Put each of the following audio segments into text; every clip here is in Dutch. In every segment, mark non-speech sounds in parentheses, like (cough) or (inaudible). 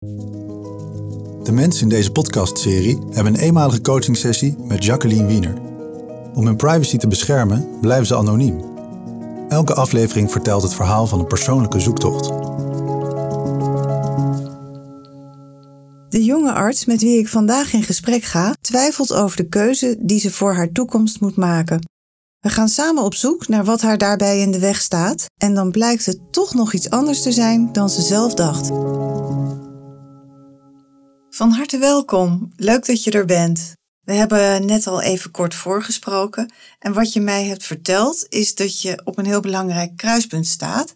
De mensen in deze podcastserie hebben een eenmalige coachingsessie met Jacqueline Wiener. Om hun privacy te beschermen blijven ze anoniem. Elke aflevering vertelt het verhaal van een persoonlijke zoektocht. De jonge arts met wie ik vandaag in gesprek ga, twijfelt over de keuze die ze voor haar toekomst moet maken. We gaan samen op zoek naar wat haar daarbij in de weg staat en dan blijkt het toch nog iets anders te zijn dan ze zelf dacht. Van harte welkom, leuk dat je er bent. We hebben net al even kort voorgesproken en wat je mij hebt verteld is dat je op een heel belangrijk kruispunt staat.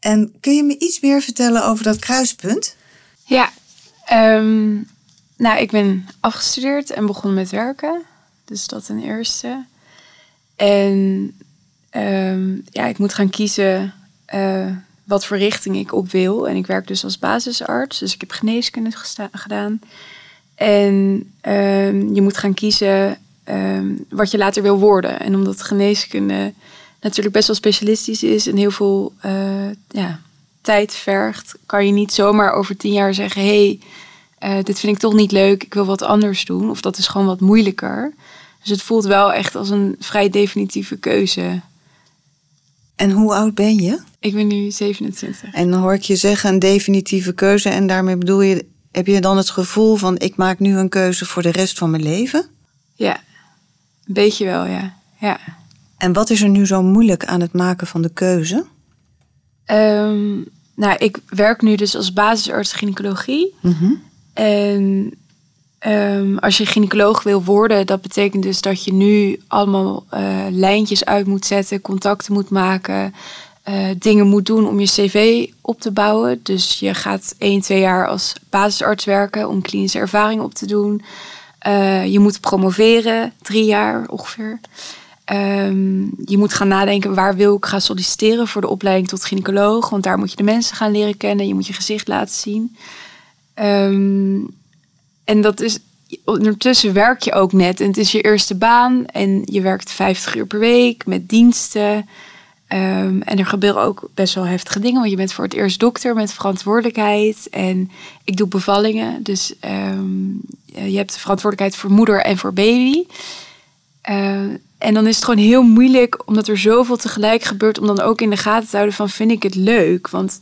En kun je me iets meer vertellen over dat kruispunt? Ja, ehm, nou ik ben afgestudeerd en begonnen met werken. Dus dat ten eerste. En ehm, ja, ik moet gaan kiezen uh, wat voor richting ik op wil. En ik werk dus als basisarts, dus ik heb geneeskunde gedaan. En um, je moet gaan kiezen um, wat je later wil worden. En omdat geneeskunde natuurlijk best wel specialistisch is en heel veel uh, ja, tijd vergt, kan je niet zomaar over tien jaar zeggen: hey, uh, dit vind ik toch niet leuk, ik wil wat anders doen. Of dat is gewoon wat moeilijker. Dus het voelt wel echt als een vrij definitieve keuze. En hoe oud ben je? Ik ben nu 27. En dan hoor ik je zeggen een definitieve keuze. En daarmee bedoel je, heb je dan het gevoel van ik maak nu een keuze voor de rest van mijn leven? Ja, een beetje wel, ja. ja. En wat is er nu zo moeilijk aan het maken van de keuze? Um, nou, ik werk nu dus als basisarts gynaecologie. Mm En Um, als je gynaecoloog wil worden, dat betekent dus dat je nu allemaal uh, lijntjes uit moet zetten, contacten moet maken, uh, dingen moet doen om je cv op te bouwen. Dus je gaat 1, 2 jaar als basisarts werken om klinische ervaring op te doen. Uh, je moet promoveren, drie jaar ongeveer. Um, je moet gaan nadenken waar wil ik gaan solliciteren voor de opleiding tot gynaecoloog. Want daar moet je de mensen gaan leren kennen. Je moet je gezicht laten zien. Um, en dat is, ondertussen werk je ook net. En het is je eerste baan en je werkt 50 uur per week met diensten. Um, en er gebeuren ook best wel heftige dingen, want je bent voor het eerst dokter met verantwoordelijkheid. En ik doe bevallingen, dus um, je hebt verantwoordelijkheid voor moeder en voor baby. Uh, en dan is het gewoon heel moeilijk, omdat er zoveel tegelijk gebeurt, om dan ook in de gaten te houden van vind ik het leuk? Want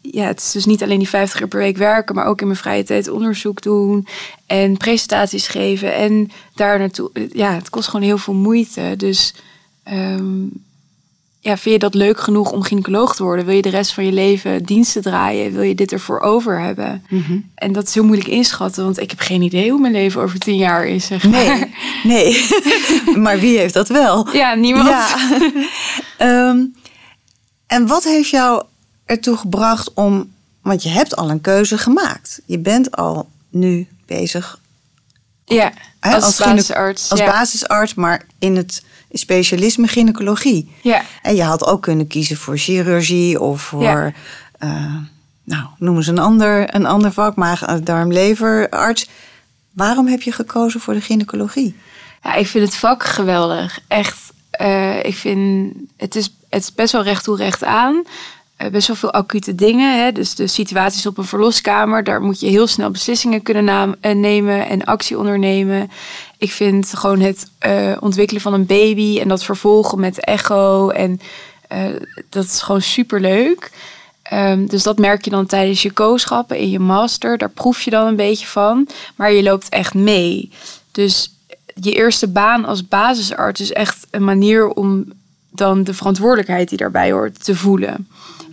ja, het is dus niet alleen die 50 uur per week werken, maar ook in mijn vrije tijd onderzoek doen en presentaties geven. En daar naartoe, ja, het kost gewoon heel veel moeite. Dus um, ja, vind je dat leuk genoeg om gynaecoloog te worden? Wil je de rest van je leven diensten draaien? Wil je dit ervoor over hebben? Mm -hmm. En dat is heel moeilijk inschatten, want ik heb geen idee hoe mijn leven over tien jaar is. Zeg maar. Nee, nee. (laughs) maar wie heeft dat wel? Ja, niemand. Ja. um, (laughs) en wat heeft jou ertoe gebracht om, want je hebt al een keuze gemaakt. Je bent al nu bezig. Ja, hè, als, als, basisarts. Als basisarts, maar in het specialisme gynaecologie. Ja. En je had ook kunnen kiezen voor chirurgie of voor, ja. uh, nou, noem eens een ander, een ander vak, maag, darm, leverarts. Waarom heb je gekozen voor de gynaecologie? Ja, ik vind het vak geweldig. Echt, uh, ik vind het is, het is best wel recht toe recht aan. Eh, best wel veel acute dingen. Hè? Dus de situaties op een verloskamer, daar moet je heel snel beslissingen kunnen eh, nemen en actie ondernemen. Ik vind gewoon het uh, ontwikkelen van een baby en dat vervolgen met echo. En dat is gewoon super leuk. Um, dus dat merk je dan tijdens je kooschappen in je master. Daar proef je dan een beetje van. Maar je loopt echt mee. Dus je eerste baan als basisarts is echt een manier om dan de verantwoordelijkheid die daarbij hoort te voelen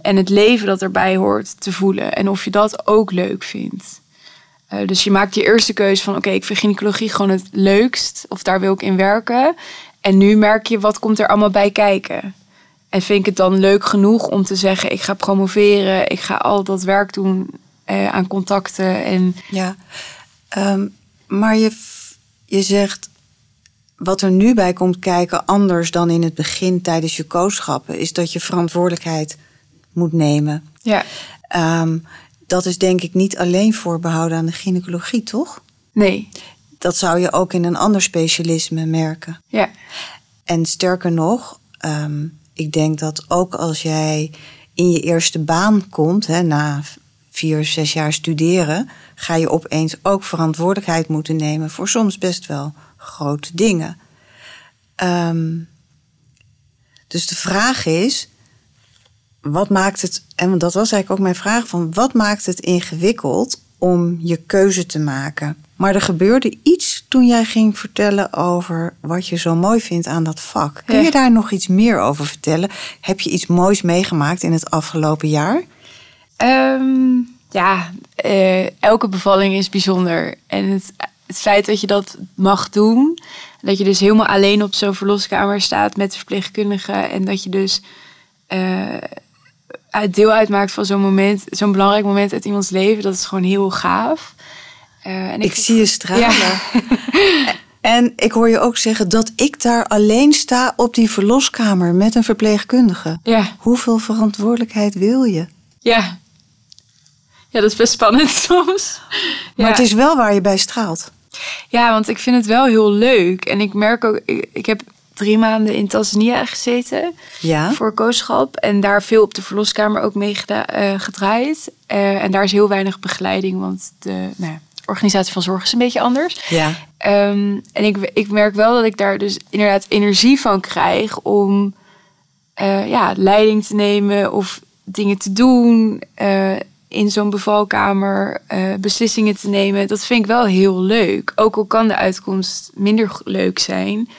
en het leven dat erbij hoort te voelen. En of je dat ook leuk vindt. Uh, dus je maakt je eerste keuze van oké, ik vind gynaecologie gewoon het leukst. Of daar wil ik in werken. En nu merk je wat komt er allemaal bij kijken. En vind ik het dan leuk genoeg om te zeggen ik ga promoveren. Ik ga al dat werk doen uh, aan contacten. En... Ja, um, maar je, je zegt wat er nu bij komt kijken, anders dan in het begin tijdens je kooschappen, is dat je verantwoordelijkheid moet nemen. Ja. Um, dat is denk ik niet alleen voorbehouden aan de gynaecologie, toch? Nee. Dat zou je ook in een ander specialisme merken. Ja. En sterker nog, um, ik denk dat ook als jij in je eerste baan komt, hè, na vier, zes jaar studeren, ga je opeens ook verantwoordelijkheid moeten nemen voor soms best wel grote dingen. Ehm, dus de vraag is, wat maakt het, en dat was eigenlijk ook mijn vraag van, wat maakt het ingewikkeld om je keuze te maken? Maar er gebeurde iets toen jij ging vertellen over wat je zo mooi vindt aan dat vak. Kun je daar nog iets meer over vertellen? Heb je iets moois meegemaakt in het afgelopen jaar? Ehm, ja, eh, elke bevalling is bijzonder. En het, het feit dat je dat mag doen, dat je dus helemaal alleen op zo'n verloskamer staat met de verpleegkundige en dat je dus uh, deel uitmaakt van zo'n moment, zo'n belangrijk moment uit iemands leven, dat is gewoon heel gaaf. Uh, en ik, zie je stralen. (laughs) en ik hoor je ook zeggen dat ik daar alleen sta op die verloskamer met een verpleegkundige. Ja. Hoeveel verantwoordelijkheid wil je? Ja. Ja, dat is best spannend (laughs) soms. Maar het is wel waar je bij straalt. Ja, want ik vind het wel heel leuk. En ik merk ook, ik, ik heb drie maanden in Tanzania gezeten ja. voor kooschap. En daar veel op de verloskamer ook mee uh, gedraaid. Uh, en daar is heel weinig begeleiding, want de nou, organisatie van zorg is een beetje anders. Ja. Um, en ik, ik merk wel dat ik daar dus inderdaad energie van krijg om uh, ja, leiding te nemen of dingen te doen in zo'n bevalkamer beslissingen te nemen, dat vind ik wel heel leuk. Ook al kan de uitkomst minder leuk zijn.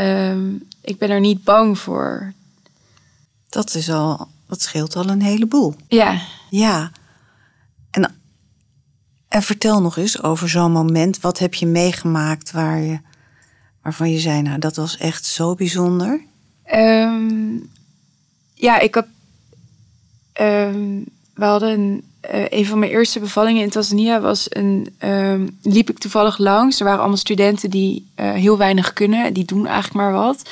Um, ik ben er niet bang voor. Dat is al, dat scheelt al een heleboel. Ja. Ja. En, en vertel nog eens over zo'n moment. Wat heb je meegemaakt waar je, waarvan je zei, nou, dat was echt zo bijzonder? Um, ja, ik heb. Um, we hadden een, uh, een van mijn eerste bevallingen in Tanzania was een um, liep ik toevallig langs. Er waren allemaal studenten die uh, heel weinig kunnen, die doen eigenlijk maar wat.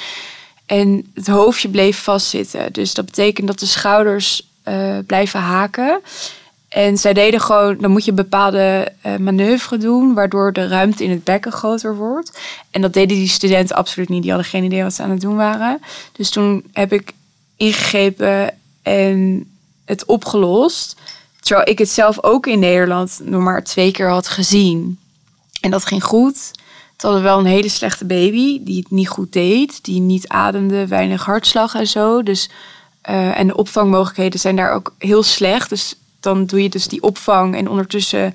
En het hoofdje bleef vastzitten. Dus dat betekent dat de schouders uh, blijven haken. En zij deden gewoon, dan moet je bepaalde manoeuvre doen, waardoor de ruimte in het bekken groter wordt. En dat deden die studenten absoluut niet. Die hadden geen idee wat ze aan het doen waren. Dus toen heb ik ingegrepen en het opgelost. Terwijl ik het zelf ook in Nederland nog maar twee keer had gezien. En dat ging goed. Het hadden wel een hele slechte baby die het niet goed deed. Die niet ademde, weinig hartslag en zo. Dus, uh, en de opvangmogelijkheden zijn daar ook heel slecht. Dus dan doe je dus die opvang en ondertussen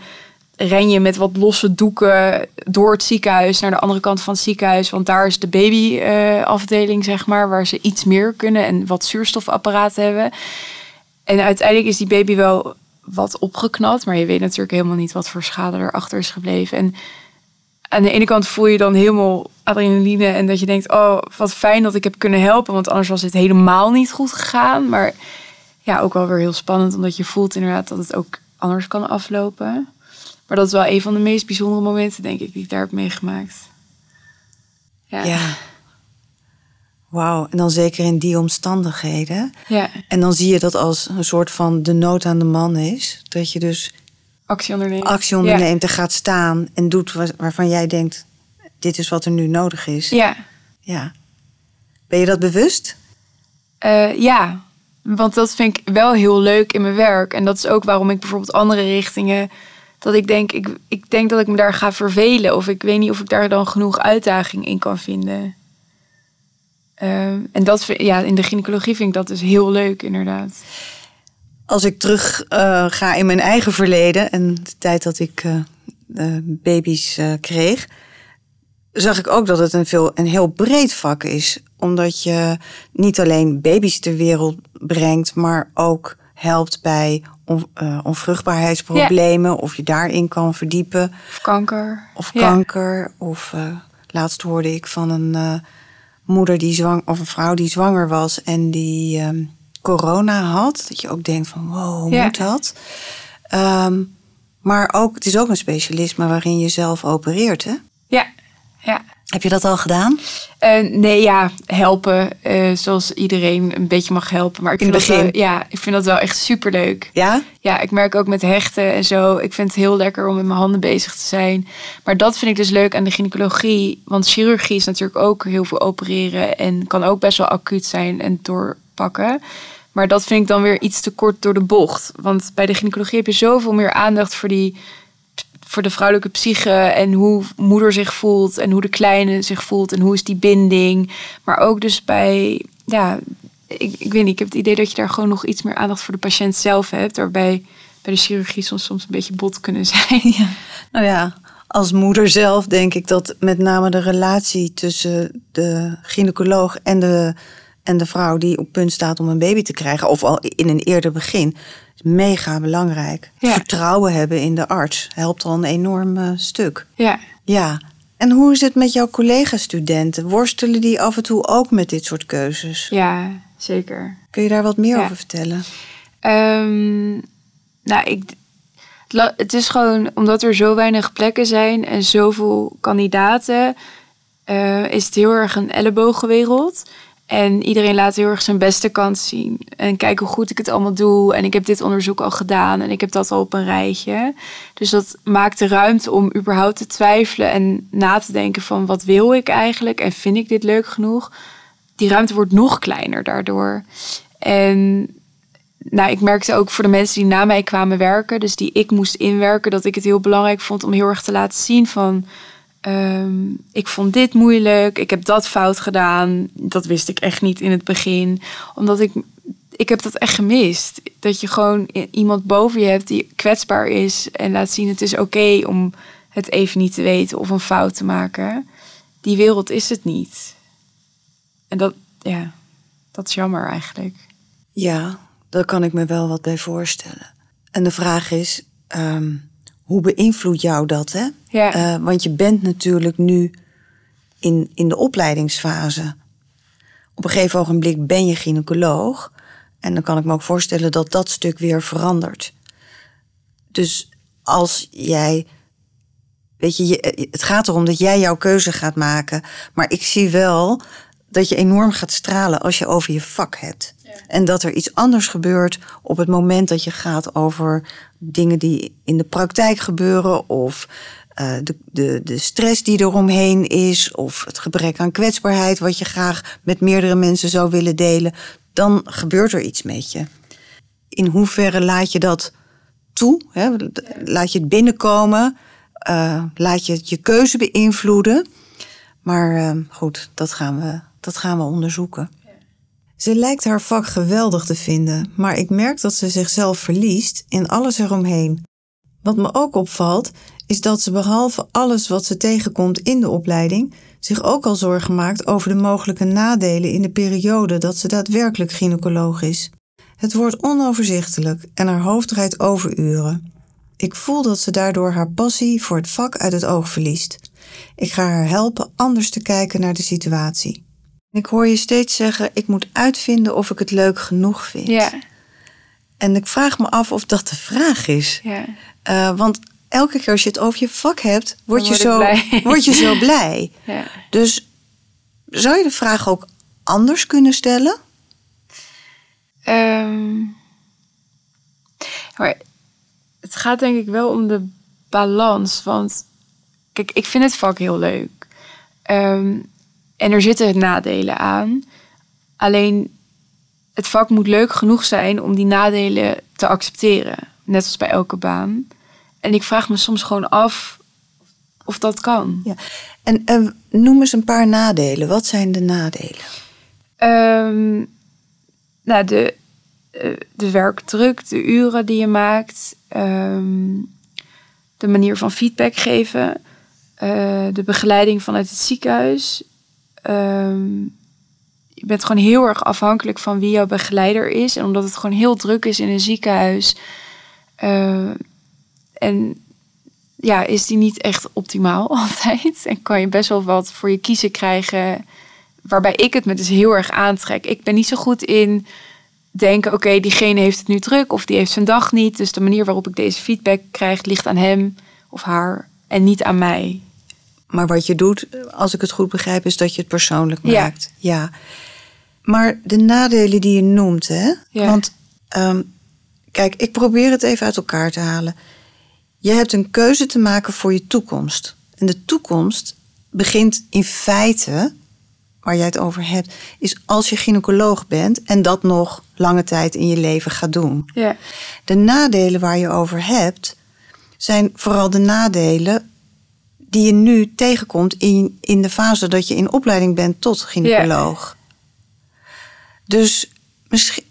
ren je met wat losse doeken door het ziekenhuis naar de andere kant van het ziekenhuis. Want daar is de babyafdeling, uh, zeg maar, waar ze iets meer kunnen en wat zuurstofapparaten hebben. En uiteindelijk is die baby wel wat opgeknapt, maar je weet natuurlijk helemaal niet wat voor schade erachter is gebleven. En aan de ene kant voel je dan helemaal adrenaline en dat je denkt, oh, wat fijn dat ik heb kunnen helpen, want anders was het helemaal niet goed gegaan. Maar ja, ook wel weer heel spannend, omdat je voelt inderdaad dat het ook anders kan aflopen. Maar dat is wel een van de meest bijzondere momenten, denk ik, die ik daar heb meegemaakt. Ja. ja. Wauw, en dan zeker in die omstandigheden. Ja. En dan zie je dat als een soort van de nood aan de man is. Dat je dus actie onderneemt, actie onderneemt ja. en gaat staan en doet waarvan jij denkt: dit is wat er nu nodig is. Ja. ja. Ben je dat bewust? Uh, ja, want dat vind ik wel heel leuk in mijn werk. En dat is ook waarom ik bijvoorbeeld andere richtingen. Dat ik denk, ik, ik denk dat ik me daar ga vervelen. Of ik weet niet of ik daar dan genoeg uitdaging in kan vinden. Uh, en dat ja, in de gynaecologie vind ik dat dus heel leuk, inderdaad. Als ik terug uh, ga in mijn eigen verleden en de tijd dat ik uh, baby's kreeg, zag ik ook dat het een, veel, een heel breed vak is. Omdat je niet alleen baby's ter wereld brengt, maar ook helpt bij on, onvruchtbaarheidsproblemen. Of je daarin kan verdiepen. Of kanker. Of kanker. Of laatst hoorde ik van een moeder die zwang of een vrouw die zwanger was en die um, corona had. Dat je ook denkt van wow, hoe ja. moet dat? Um, maar ook, het is ook een specialisme waarin je zelf opereert, hè? Ja, ja. Heb je dat al gedaan? Uh, nee, ja, helpen. Uh, zoals iedereen een beetje mag helpen. Maar ik In vind het begin? Dat wel, ja, ik vind dat wel echt superleuk. Ja? Ja, ik merk ook met hechten en zo. Ik vind het heel lekker om met mijn handen bezig te zijn. Maar dat vind ik dus leuk aan de gynaecologie. Want chirurgie is natuurlijk ook heel veel opereren. En kan ook best wel acuut zijn en doorpakken. Maar dat vind ik dan weer iets te kort door de bocht. Want bij de gynaecologie heb je zoveel meer aandacht voor die voor de vrouwelijke psyche en hoe moeder zich voelt en hoe de kleine zich voelt en hoe is die binding. Maar ook dus bij, ja, ik, ik weet niet, ik heb het idee dat je daar gewoon nog iets meer aandacht voor de patiënt zelf hebt, waarbij bij de chirurgie soms, soms een beetje bot kunnen (laughs) zijn. Ja. Nou ja, als moeder zelf denk ik dat met name de relatie tussen de gynaecoloog en de, en de vrouw die op punt staat om een baby te krijgen, of al in een eerder begin, is mega belangrijk. Ja. Vertrouwen hebben in de arts helpt al een enorm eh, stuk. Ja. Ja. En hoe is het met jouw collega-studenten? Worstelen die af en toe ook met dit soort keuzes? Ja, zeker. Kun je daar wat meer Ja. over vertellen? Ehm, nou, ik, het is gewoon omdat er zo weinig plekken zijn en zoveel kandidaten, eh, is het heel erg een ellebogenwereld. En iedereen laat heel erg zijn beste kant zien. En kijk hoe goed ik het allemaal doe. En ik heb dit onderzoek al gedaan. En ik heb dat al op een rijtje. Dus dat maakt de ruimte om überhaupt te twijfelen en na te denken van wat wil ik eigenlijk? En vind ik dit leuk genoeg? Die ruimte wordt nog kleiner daardoor. En nou, ik merkte ook voor de mensen die na mij kwamen werken, dus die ik moest inwerken, dat ik het heel belangrijk vond om heel erg te laten zien van. Ehm, ik vond dit moeilijk, ik heb dat fout gedaan. Dat wist ik echt niet in het begin. Omdat ik, ik heb dat echt gemist. Dat je gewoon iemand boven je hebt die kwetsbaar is en laat zien het is oké om het even niet te weten of een fout te maken. Die wereld is het niet. En dat, ja, dat is jammer eigenlijk. Ja, daar kan ik me wel wat bij voorstellen. En de vraag is, ehm, hoe beïnvloedt jou dat? Hè? Ja. Eh, want je bent natuurlijk nu in, in de opleidingsfase. Op een gegeven ogenblik ben je gynaecoloog. En dan kan ik me ook voorstellen dat dat stuk weer verandert. Dus als jij. Weet je, je, het gaat erom dat jij jouw keuze gaat maken. Maar ik zie wel dat je enorm gaat stralen als je over je vak hebt. En dat er iets anders gebeurt op het moment dat je gaat over dingen die in de praktijk gebeuren. Of eh, de, de, de stress die eromheen is. Of het gebrek aan kwetsbaarheid wat je graag met meerdere mensen zou willen delen. Dan gebeurt er iets met je. In hoeverre laat je dat toe? Hè? Laat je het binnenkomen? Eh, laat je je keuze beïnvloeden? Maar eh, goed, dat gaan, we, dat gaan we onderzoeken. Ze lijkt haar vak geweldig te vinden, maar ik merk dat ze zichzelf verliest in alles eromheen. Wat me ook opvalt, is dat ze behalve alles wat ze tegenkomt in de opleiding, zich ook al zorgen maakt over de mogelijke nadelen in de periode dat ze daadwerkelijk gynaecoloog is. Het wordt onoverzichtelijk en haar hoofd draait overuren. Ik voel dat ze daardoor haar passie voor het vak uit het oog verliest. Ik ga haar helpen anders te kijken naar de situatie. Ik hoor je steeds zeggen: ik moet uitvinden of ik het leuk genoeg vind. Ja, En ik vraag me af of dat de vraag is. ja. Eh, want elke keer als je het over je vak hebt, word, je, word zo, blij. (laughs) word je zo (laughs) blij. ja. Dus zou je de vraag ook anders kunnen stellen? Ehm, maar het gaat denk ik wel om de balans. Want kijk, ik vind het vak heel leuk. Ehm, en er zitten nadelen aan. Alleen het vak moet leuk genoeg zijn om die nadelen te accepteren. Net als bij elke baan. En ik vraag me soms gewoon af of dat kan. Ja. En eh, noem eens een paar nadelen. Wat zijn de nadelen? Ehm, nou, de, eh, de werkdruk, de uren die je maakt, ehm, de manier van feedback geven, eh, de begeleiding vanuit het ziekenhuis. Ehm, je bent gewoon heel erg afhankelijk van wie jouw begeleider is. En omdat het gewoon heel druk is in een ziekenhuis. eh, en ja, is die niet echt optimaal (laughs) altijd. En kan je best wel wat voor je kiezen krijgen waarbij ik het me dus heel erg aantrek. Ik ben niet zo goed in denken, oké, diegene heeft het nu druk of die heeft zijn dag niet. Dus de manier waarop ik deze feedback krijg ligt aan hem of haar en niet aan mij. Maar wat je doet, als ik het goed begrijp, is dat je het persoonlijk Ja. maakt. Ja. Maar de nadelen die je noemt, hè? Ja. Want ehm, kijk, ik probeer het even uit elkaar te halen. Je hebt een keuze te maken voor je toekomst. En de toekomst begint in feite waar jij het over hebt, is als je gynaecoloog bent en dat nog lange tijd in je leven gaat doen. Ja. De nadelen waar je over hebt, zijn vooral de nadelen die je nu tegenkomt in, in de fase dat je in opleiding bent tot gynaecoloog. Dus misschien,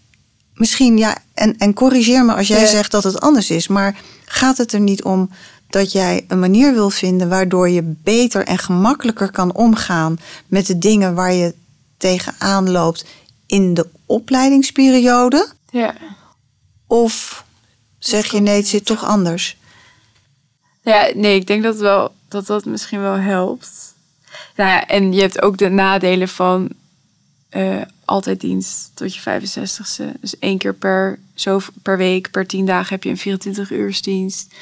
misschien ja, en, en corrigeer me als jij Ja. zegt dat het anders is, maar gaat het er niet om dat jij een manier wil vinden waardoor je beter en gemakkelijker kan omgaan met de dingen waar je tegenaan loopt in de opleidingsperiode? Ja. Of zeg je nee, het zit toch anders? Ja, nee, ik denk dat wel dat dat misschien wel helpt. Nou ja, en je hebt ook de nadelen van eh, altijd dienst tot je 65ste. Dus één keer per, zo, per week, per tien dagen heb je een 24 uursdienst.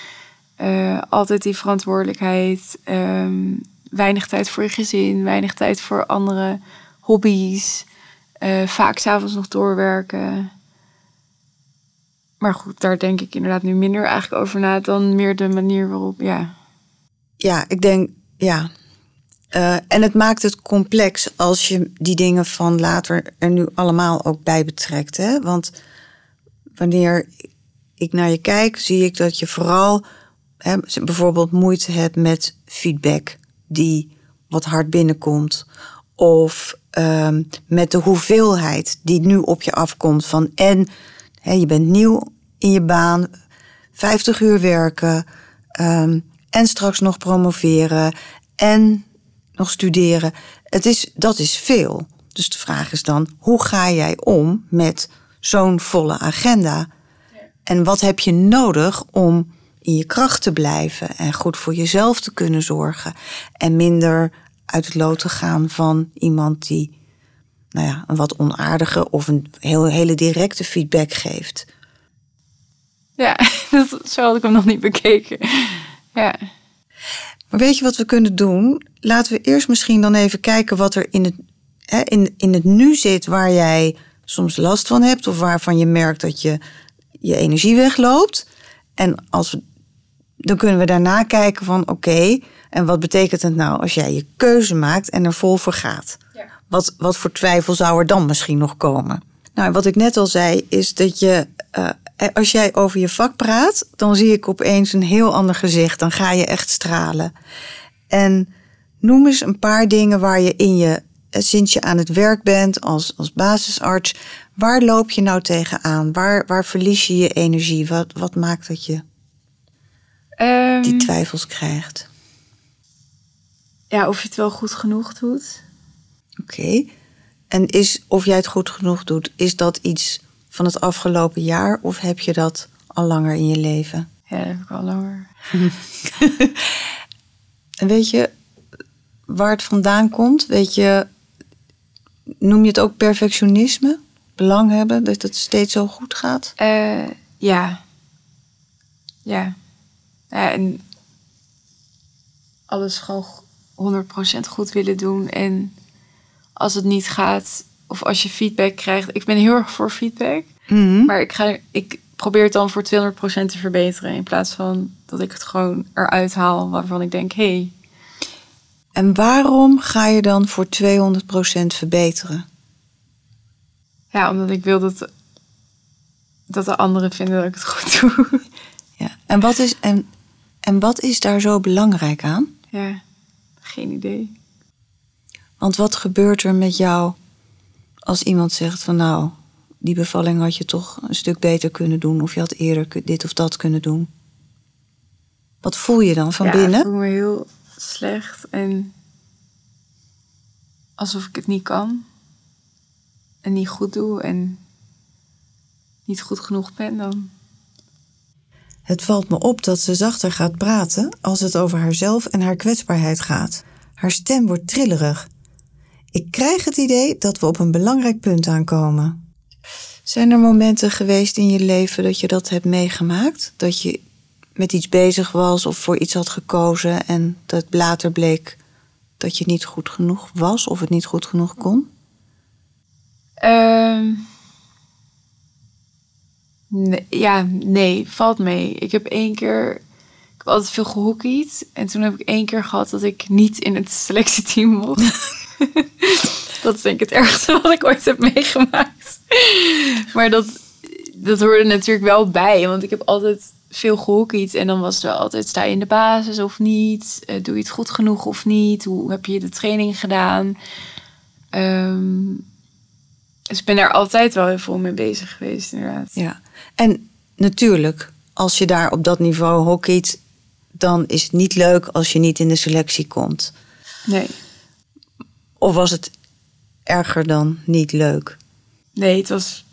Eh, altijd die verantwoordelijkheid. ehm, weinig tijd voor je gezin, weinig tijd voor andere hobby's. eh, vaak s'avonds nog doorwerken. Maar goed, daar denk ik inderdaad nu minder eigenlijk over na dan meer de manier waarop, ja. Ja, ik denk, ja. Eh, en het maakt het complex als je die dingen van later er nu allemaal ook bij betrekt. Hè? Want wanneer ik naar je kijk, zie ik dat je vooral hè, bijvoorbeeld moeite hebt met feedback die wat hard binnenkomt. Of ehm, met de hoeveelheid die nu op je afkomt van en hè, je bent nieuw in je baan, 50 uur werken ehm, en straks nog promoveren en nog studeren. Het is, dat is veel. Dus de vraag is dan, hoe ga jij om met zo'n volle agenda? En wat heb je nodig om in je kracht te blijven en goed voor jezelf te kunnen zorgen en minder uit het lood te gaan van iemand die nou ja, een wat onaardige of een heel, hele directe feedback geeft. Ja, (laughs) dat, zo had ik hem nog niet bekeken. Ja, Maar weet je wat we kunnen doen? Laten we eerst misschien dan even kijken wat er in het, hè, in, in het nu zit waar jij soms last van hebt of waarvan je merkt dat je je energie wegloopt. En als we, dan kunnen we daarna kijken van oké, en wat betekent het nou als jij je keuze maakt en er vol voor gaat? Ja. Wat, wat voor twijfel zou er dan misschien nog komen? Nou, wat ik net al zei, is dat je, eh, als jij over je vak praat, dan zie ik opeens een heel ander gezicht. Dan ga je echt stralen. En noem eens een paar dingen waar je in je, eh, sinds je aan het werk bent als, als basisarts, waar loop je nou tegenaan? Waar, waar verlies je je energie? Wat, wat maakt dat je Ehm, die twijfels krijgt? ja, of je het wel goed genoeg doet. Oké. En is of jij het goed genoeg doet, is dat iets van het afgelopen jaar of heb je dat al langer in je leven? Ja, dat heb ik al langer. (laughs) En weet je waar het vandaan komt? Weet je, noem je het ook perfectionisme? Belang hebben dat het steeds zo goed gaat? Eh, ja. Ja. Ja, en alles gewoon 100% goed willen doen. En als het niet gaat, of als je feedback krijgt. Ik ben heel erg voor feedback. Mhm. Maar ik, ga, ik probeer het dan voor 200% te verbeteren. In plaats van dat ik het gewoon eruit haal waarvan ik denk: hé, hey, En waarom ga je dan voor 200% verbeteren? ja, omdat ik wil dat, dat de anderen vinden dat ik het goed doe. (laughs) Ja. En, wat is, en, en wat is daar zo belangrijk aan? ja, geen idee. Want wat gebeurt er met jou als iemand zegt van nou, die bevalling had je toch een stuk beter kunnen doen of je had eerder dit of dat kunnen doen? Wat voel je dan van ja, binnen? Ik voel me heel slecht en alsof ik het niet kan. En niet goed doe en niet goed genoeg ben dan. Het valt me op dat ze zachter gaat praten als het over haarzelf en haar kwetsbaarheid gaat. Haar stem wordt trillerig. Ik krijg het idee dat we op een belangrijk punt aankomen. Zijn er momenten geweest in je leven dat je dat hebt meegemaakt? Dat je met iets bezig was of voor iets had gekozen en dat later bleek dat je niet goed genoeg was of het niet goed genoeg kon? Ehm, nee, ja, nee, valt mee. Ik heb één keer... Ik heb altijd veel gehockeyd. En toen heb ik één keer gehad dat ik niet in het selectieteam mocht. (laughs) (laughs) dat is denk ik het ergste (laughs) wat ik ooit heb meegemaakt. maar dat, dat hoorde natuurlijk wel bij. Want ik heb altijd veel gehockeyd. En dan was het wel altijd, sta je in de basis of niet? Eh, doe je het goed genoeg of niet? Hoe heb je de training gedaan? Ehm, dus ik ben daar altijd wel heel veel mee bezig geweest, inderdaad. Ja, en natuurlijk, als je daar op dat niveau hockeyt, dan is het niet leuk als je niet in de selectie komt. Nee. Of was het erger dan niet leuk? Nee, het was.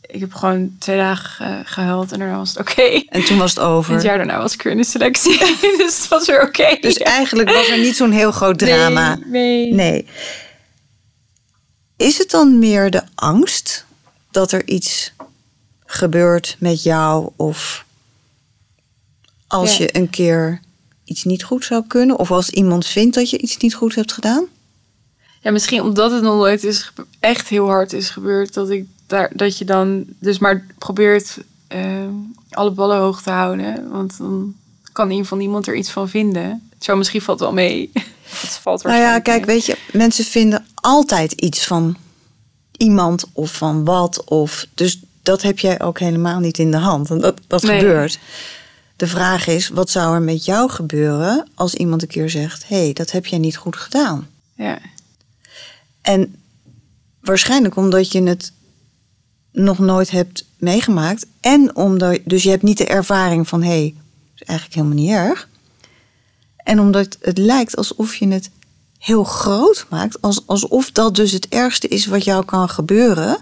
Ik heb gewoon twee dagen uh, gehuild en daarna was het oké. En toen was het over. (laughs) En het jaar daarna was ik weer in de selectie. (laughs) dus het was weer oké. Dus eigenlijk was er niet zo'n heel groot drama. Nee, nee. nee. Is het dan meer de angst dat er iets gebeurt met jou of als Ja. je een keer iets niet goed zou kunnen of als iemand vindt dat je iets niet goed hebt gedaan? Ja, misschien omdat het nog nooit is echt heel hard is gebeurd, dat ik daar dat je dan dus maar probeert eh, alle ballen hoog te houden, want dan kan in ieder geval niemand er iets van vinden. Zo misschien valt het wel mee. (laughs) Het valt Nou ja, kijk, mee. weet je, mensen vinden altijd iets van iemand of van wat of dus dat heb jij ook helemaal niet in de hand. En dat, dat Nee. gebeurt. De vraag is, wat zou er met jou gebeuren als iemand een keer zegt: hé, hey, dat heb jij niet goed gedaan? Ja, En waarschijnlijk omdat je het nog nooit hebt meegemaakt. En omdat, dus je hebt niet de ervaring van hé, hey, dat is eigenlijk helemaal niet erg. En omdat het lijkt alsof je het heel groot maakt. Als, alsof dat dus het ergste is wat jou kan gebeuren.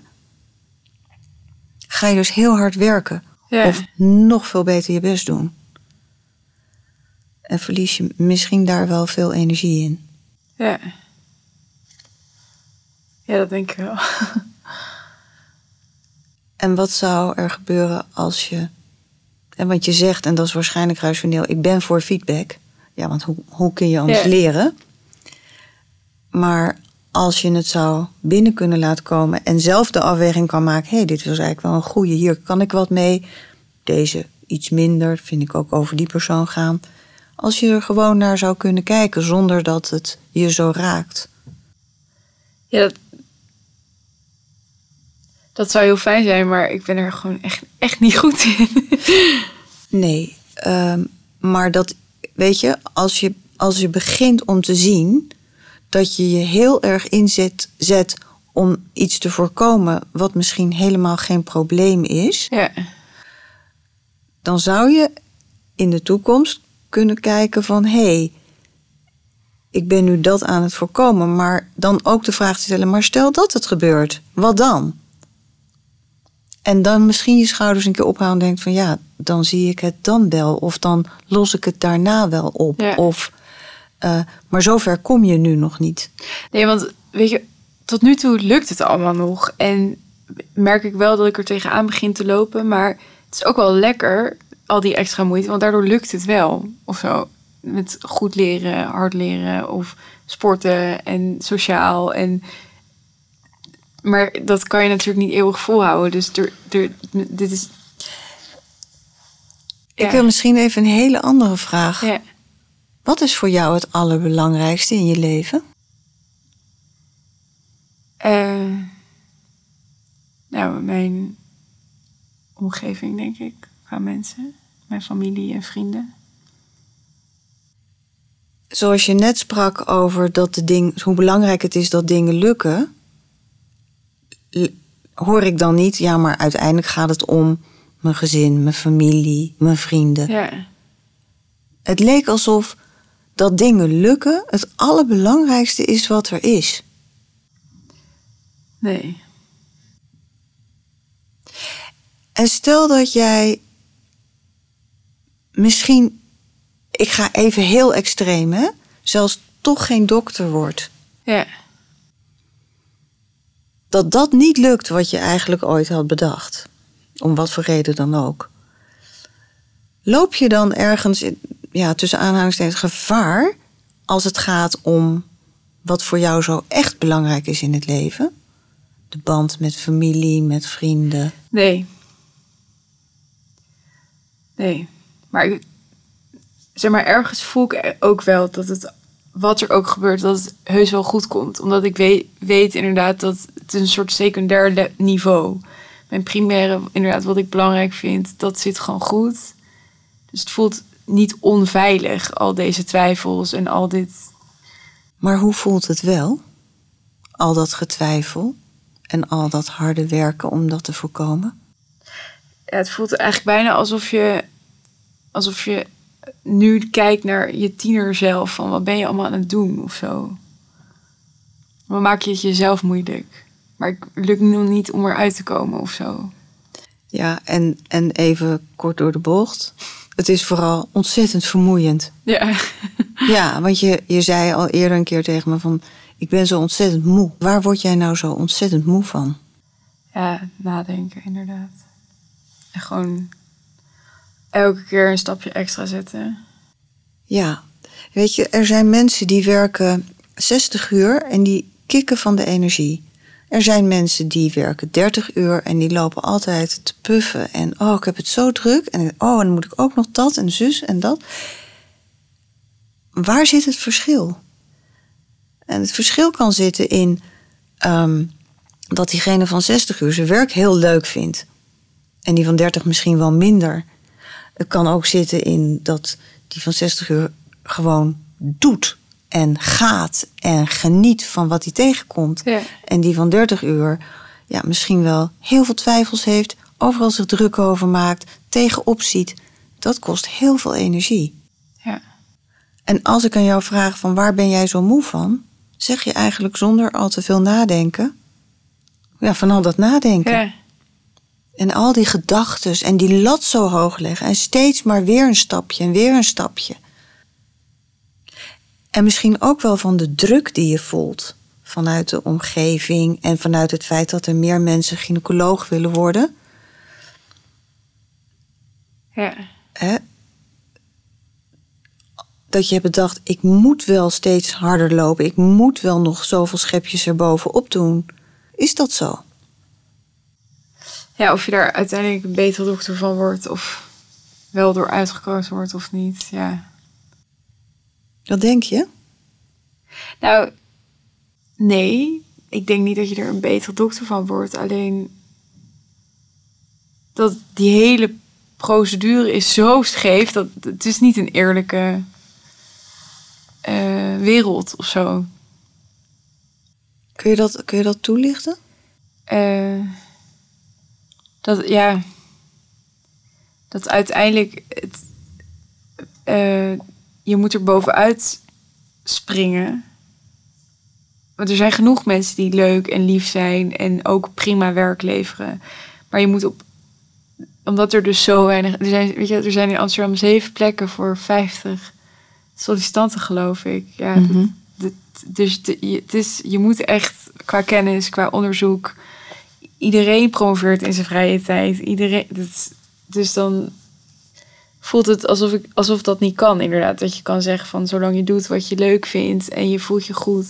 Ga je dus heel hard werken. Ja. Of nog veel beter je best doen. En verlies je misschien daar wel veel energie in. ja. Ja, dat denk ik wel. (laughs) En wat zou er gebeuren als je. En want je zegt, en dat is waarschijnlijk rationeel, ik ben voor feedback. Ja, want hoe, hoe kun je anders Ja. leren? Maar als je het zou binnen kunnen laten komen en zelf de afweging kan maken: hé, hey, dit was eigenlijk wel een goede, hier kan ik wat mee. Deze iets minder, vind ik ook over die persoon gaan. Als je er gewoon naar zou kunnen kijken zonder dat het je zo raakt. Ja, dat, dat zou heel fijn zijn, maar ik ben er gewoon echt, echt niet goed in. (laughs) Nee, ehm, maar dat, weet je, als je, als je begint om te zien dat je je heel erg inzet zet om iets te voorkomen wat misschien helemaal geen probleem is, ja, dan zou je in de toekomst kunnen kijken van hé, hey, ik ben nu dat aan het voorkomen, maar dan ook de vraag te stellen, maar stel dat het gebeurt, wat dan? En dan misschien je schouders een keer ophalen en denkt van ja, dan zie ik het dan wel. Of dan los ik het daarna wel op. Ja. Of, eh, maar zover kom je nu nog niet. Nee, want weet je, tot nu toe lukt het allemaal nog. En merk ik wel dat ik er tegenaan begin te lopen. Maar het is ook wel lekker, al die extra moeite. Want daardoor lukt het wel. Of zo. Met goed leren, hard leren. Of sporten en sociaal. En, maar dat kan je natuurlijk niet eeuwig volhouden. Dus er, er, dit is... Ik wil misschien even een hele andere vraag. ja. Wat is voor jou het allerbelangrijkste in je leven? Eh, nou, mijn omgeving, denk ik, qua mensen. Mijn familie en vrienden. Zoals je net sprak over dat de ding, hoe belangrijk het is dat dingen lukken, hoor ik dan niet, ja, maar uiteindelijk gaat het om mijn gezin, mijn familie, mijn vrienden. Ja, Het leek alsof dat dingen lukken het allerbelangrijkste is wat er is. nee. En stel dat jij misschien, ik ga even heel extreem, hè, zelfs toch geen dokter wordt. Ja, Dat dat niet lukt wat je eigenlijk ooit had bedacht. Om wat voor reden dan ook. Loop je dan ergens, ja, tussen aanhalingstekens, gevaar als het gaat om wat voor jou zo echt belangrijk is in het leven? De band met familie, met vrienden. nee. Nee. Maar ik, zeg maar, ergens voel ik ook wel dat het wat er ook gebeurt, dat het heus wel goed komt. Omdat ik weet, weet inderdaad dat het een soort secundair niveau. Mijn primaire, inderdaad, wat ik belangrijk vind, dat zit gewoon goed. Dus het voelt niet onveilig, al deze twijfels en al dit. Maar hoe voelt het wel? Al dat getwijfel en al dat harde werken om dat te voorkomen? Ja, het voelt eigenlijk bijna alsof je, alsof je nu kijkt naar je tiener zelf. Van wat ben je allemaal aan het doen of zo. Dan maak je het jezelf moeilijk. Maar het lukt nog niet om eruit te komen of zo. Ja, en, en even kort door de bocht. Het is vooral ontzettend vermoeiend. Ja. Ja, want je, je zei al eerder een keer tegen me van... ik ben zo ontzettend moe. Waar word jij nou zo ontzettend moe van? Ja, nadenken inderdaad. En gewoon elke keer een stapje extra zetten. Ja, weet je, er zijn mensen die werken 60 uur en die kikken van de energie. Er zijn mensen die werken 30 uur en die lopen altijd te puffen. En oh, ik heb het zo druk. En oh, en dan moet ik ook nog dat en zus en dat. Waar zit het verschil? En het verschil kan zitten in ehm, dat diegene van 60 uur zijn werk heel leuk vindt. En die van 30 misschien wel minder. Het kan ook zitten in dat die van 60 uur gewoon doet en gaat en geniet van wat hij tegenkomt. Ja. En die van 30 uur ja, misschien wel heel veel twijfels heeft, overal zich druk over maakt, tegenop ziet. Dat kost heel veel energie. Ja. En als ik aan jou vraag van waar ben jij zo moe van, zeg je eigenlijk zonder al te veel nadenken. Ja, van al dat nadenken. Ja. En al die gedachtes en die lat zo hoog leggen. En steeds maar weer een stapje en weer een stapje. En misschien ook wel van de druk die je voelt. Vanuit de omgeving en vanuit het feit dat er meer mensen gynaecoloog willen worden. Ja. Hè? Dat je hebt bedacht, ik moet wel steeds harder lopen. Ik moet wel nog zoveel schepjes erbovenop doen. Is dat zo? Ja, of je daar uiteindelijk een betere dokter van wordt. Of wel door uitgekozen wordt of niet. Ja. Wat denk je? Nou, nee. Ik denk niet dat je er een betere dokter van wordt. Alleen dat die hele procedure is zo scheef. Dat het is niet een eerlijke eh, wereld of zo. Kun je dat, kun je dat toelichten? Eh, dat ja. Dat uiteindelijk het, eh, je moet er bovenuit springen. Want er zijn genoeg mensen die leuk en lief zijn en ook prima werk leveren. Maar je moet op. Omdat er dus zo weinig. Er zijn, weet je, er zijn in Amsterdam zeven plekken voor 50 sollicitanten, geloof ik. Ja, Mhm. dat- dus je, het is, je moet echt qua kennis, qua onderzoek. Iedereen promoveert in zijn vrije tijd. Iedereen. Dat, dus dan voelt het alsof, ik, alsof dat niet kan, inderdaad. Dat je kan zeggen van zolang je doet wat je leuk vindt en je voelt je goed.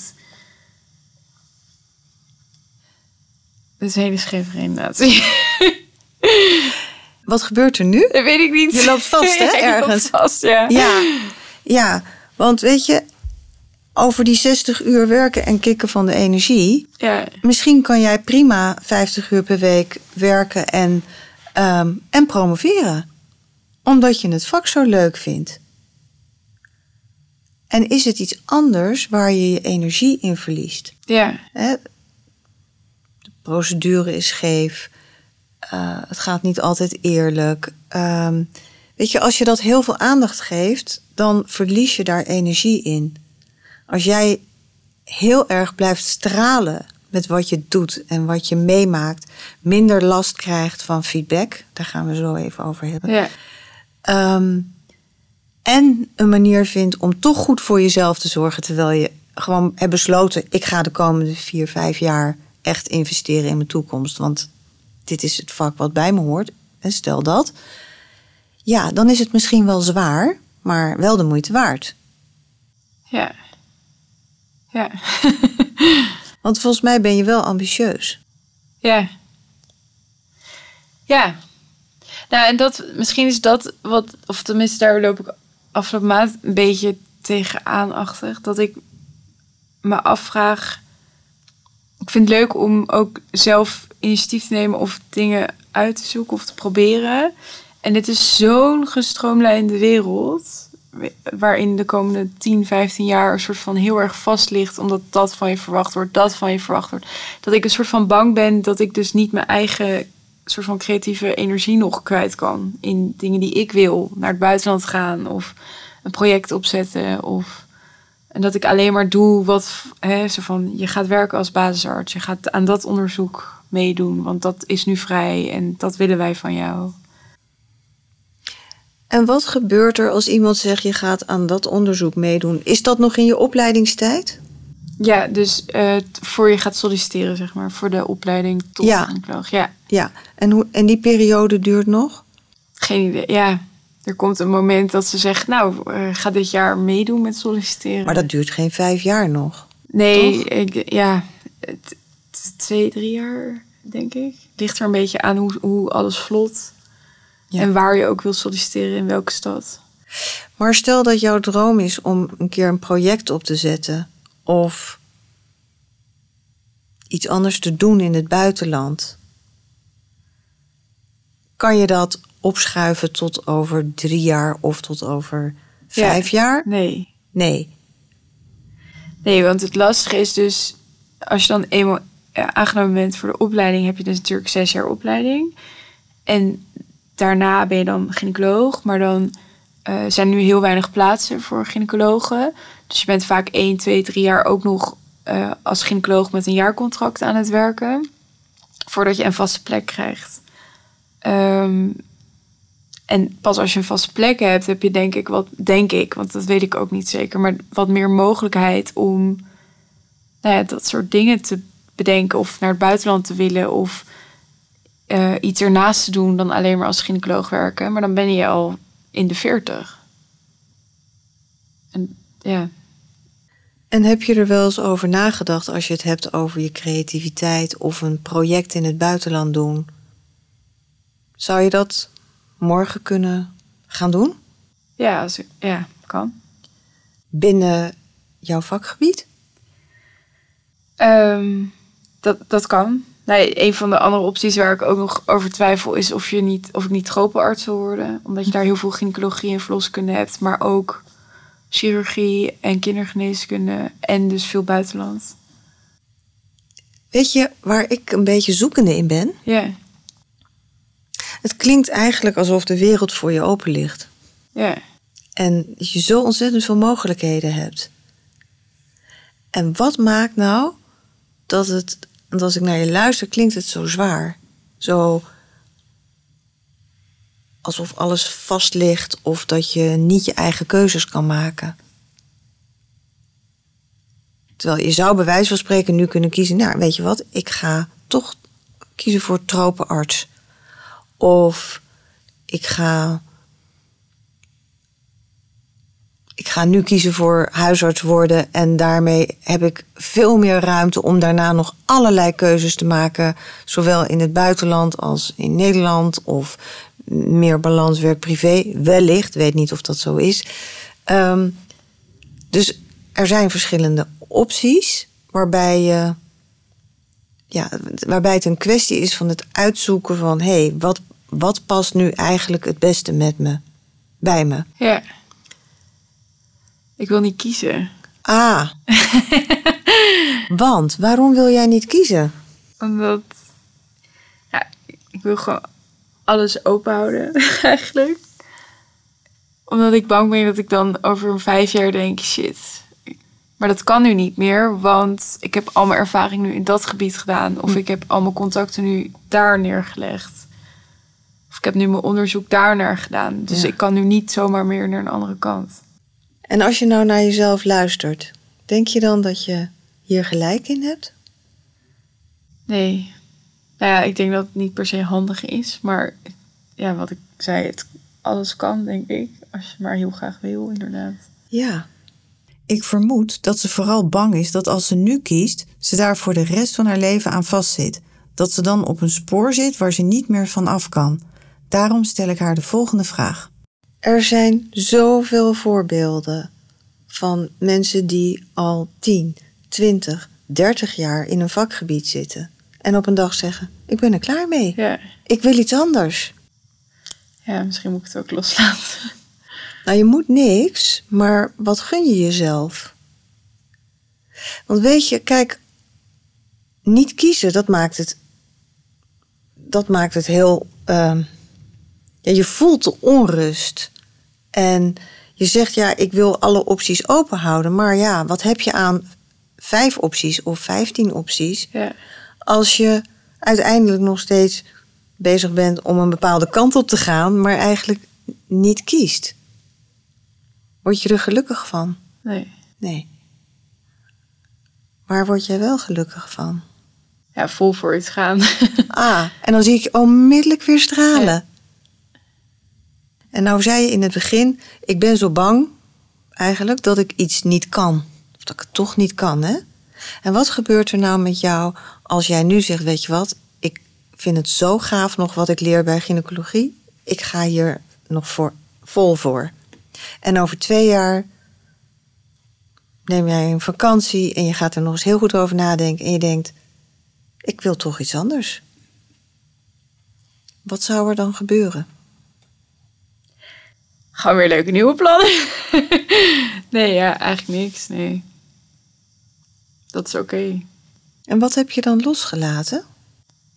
Dat is een hele scheve inderdaad. (laughs) Wat gebeurt er nu? Dat weet ik niet. Je loopt vast, (laughs) hè, Ja, ergens. vast, ja. Ja, ja, want weet je, over die 60 uur werken en kicken van de energie. Ja, Misschien kan jij prima 50 uur per week werken en, ehm, en promoveren. Omdat je het vak zo leuk vindt. En is het iets anders waar je je energie in verliest? ja? De procedure is scheef. Eh, het gaat niet altijd eerlijk. Ehm, weet je, als je dat heel veel aandacht geeft, dan verlies je daar energie in. Als jij heel erg blijft stralen met wat je doet en wat je meemaakt, minder last krijgt van feedback, daar gaan we zo even over hebben. ja, Ehm, en een manier vindt om toch goed voor jezelf te zorgen. Terwijl je gewoon hebt besloten: ik ga de komende vier, vijf jaar echt investeren in mijn toekomst. Want dit is het vak wat bij me hoort. En stel dat. Ja, dan is het misschien wel zwaar, maar wel de moeite waard. ja. Ja, (laughs) Want volgens mij ben je wel ambitieus. ja. Ja. Nou, en dat, misschien is dat wat, of tenminste daar loop ik afgelopen maand een beetje tegenaanachtig. Dat ik me afvraag. Ik vind het leuk om ook zelf initiatief te nemen of dingen uit te zoeken of te proberen. En dit is zo'n gestroomlijnde wereld. Waarin de komende 10, 15 jaar een soort van heel erg vast ligt. Omdat dat van je verwacht wordt, dat van je verwacht wordt. Dat ik een soort van bang ben dat ik dus niet mijn eigen soort van creatieve energie nog kwijt kan. In dingen die ik wil. Naar het buitenland gaan of een project opzetten. Of, en dat ik alleen maar doe wat, hè, zo van, je gaat werken als basisarts. Je gaat aan dat onderzoek meedoen, want dat is nu vrij en dat willen wij van jou. En wat gebeurt er als iemand zegt je gaat aan dat onderzoek meedoen? Is dat nog in je opleidingstijd? Ja, dus uh, voor je gaat solliciteren, zeg maar, voor de opleiding tot ja. gynaecoloog. Ja. Ja, en, hoe, en die periode duurt nog? Geen idee, ja. Er komt een moment dat ze zegt, nou, uh, ga dit jaar meedoen met solliciteren. Maar dat duurt geen vijf jaar nog. Nee, ik, ja, twee, drie jaar, denk ik. Ligt er een beetje aan hoe, hoe alles vlot. Ja. En waar je ook wil solliciteren, in welke stad. Maar stel dat jouw droom is om een keer een project op te zetten. Of iets anders te doen in het buitenland. Kan je dat opschuiven tot over drie jaar of tot over vijf ja. jaar? Nee. Nee. Nee, want het lastige is dus, als je dan eenmaal aangenomen bent voor de opleiding, heb je dus natuurlijk zes jaar opleiding. En daarna ben je dan gynaecoloog, maar dan uh, zijn nu heel weinig plaatsen voor gynaecologen. Dus je bent vaak 1, 2, 3 jaar ook nog uh, als gynaecoloog met een jaarcontract aan het werken. Voordat je een vaste plek krijgt. Um, en pas als je een vaste plek hebt, heb je denk ik wat, denk ik, want dat weet ik ook niet zeker, maar wat meer mogelijkheid om nou ja, dat soort dingen te bedenken of naar het buitenland te willen of uh, iets ernaast te doen dan alleen maar als gynaecoloog werken. Maar dan ben je al in de veertig. En ja. En heb je er wel eens over nagedacht als je het hebt over je creativiteit of een project in het buitenland doen? Zou je dat morgen kunnen gaan doen? Ja, als ja kan. Binnen jouw vakgebied? Um, dat, dat kan. Nee, een van de andere opties waar ik ook nog over twijfel is of, je niet, of ik niet tropenarts wil worden. Omdat je daar heel veel gynaecologie en verloskunde hebt, maar ook chirurgie en kindergeneeskunde en dus veel buitenland. Weet je waar ik een beetje zoekende in ben? Ja. Het klinkt eigenlijk alsof de wereld voor je open ligt. Ja. En je zo ontzettend veel mogelijkheden hebt. En wat maakt nou dat het, want als ik naar je luister, klinkt het zo zwaar. Zo alsof alles vast ligt of dat je niet je eigen keuzes kan maken. Terwijl je zou bij wijze van spreken nu kunnen kiezen, nou weet je wat, ik ga toch kiezen voor tropenarts. Of ik ga. Ik ga nu kiezen voor huisarts worden en daarmee heb ik veel meer ruimte om daarna nog allerlei keuzes te maken, zowel in het buitenland als in Nederland of meer balans werk-privé. Wellicht, weet niet of dat zo is. Um, dus er zijn verschillende opties waarbij je. Ja, waarbij het een kwestie is van het uitzoeken van hé, hey, wat, wat past nu eigenlijk het beste met me, bij me? Ja. Ik wil niet kiezen. Ah. (laughs) Want waarom wil jij niet kiezen? Omdat. Ja, ik wil gewoon alles open houden, (laughs) eigenlijk. Omdat ik bang ben dat ik dan over een vijf jaar denk: shit. Maar dat kan nu niet meer, want ik heb al mijn ervaring nu in dat gebied gedaan. Of ik heb al mijn contacten nu daar neergelegd. Of ik heb nu mijn onderzoek daar naar gedaan. Dus Ja. ik kan nu niet zomaar meer naar een andere kant. En als je nou naar jezelf luistert, denk je dan dat je hier gelijk in hebt? Nee. Nou ja, ik denk dat het niet per se handig is. Maar ja, wat ik zei, het, alles kan, denk ik. Als je maar heel graag wil, inderdaad. Ja. Ik vermoed dat ze vooral bang is dat als ze nu kiest, ze daar voor de rest van haar leven aan vastzit. Dat ze dan op een spoor zit waar ze niet meer van af kan. Daarom stel ik haar de volgende vraag. Er zijn zoveel voorbeelden van mensen die al 10, 20, 30 jaar in een vakgebied zitten. En op een dag zeggen: Ik ben er klaar mee. Ja. Ik wil iets anders. ja, misschien moet ik het ook loslaten. Nou, je moet niks, maar wat gun je jezelf? Want weet je, kijk, niet kiezen, dat maakt het, dat maakt het heel. ehm, ja, je voelt de onrust. En je zegt, ja, ik wil alle opties open houden. Maar ja, wat heb je aan vijf opties of vijftien opties? Ja. als je uiteindelijk nog steeds bezig bent om een bepaalde kant op te gaan, maar eigenlijk niet kiest. Word je er gelukkig van? Nee. Nee. Waar word jij wel gelukkig van? Ja, vol voor iets gaan. (laughs) Ah, en dan zie ik je onmiddellijk weer stralen. En nou zei je in het begin, ik ben zo bang eigenlijk dat ik iets niet kan. Of dat ik het toch niet kan, hè? En wat gebeurt er nou met jou als jij nu zegt, weet je wat, ik vind het zo gaaf nog wat ik leer bij gynaecologie. Ik ga hier nog voor, vol voor. En over twee jaar neem jij een vakantie en je gaat er nog eens heel goed over nadenken. En je denkt, ik wil toch iets anders. Wat zou er dan gebeuren? Gewoon weer leuke nieuwe plannen. (laughs) nee, ja, eigenlijk niks. Nee. Dat is oké. En wat heb je dan losgelaten?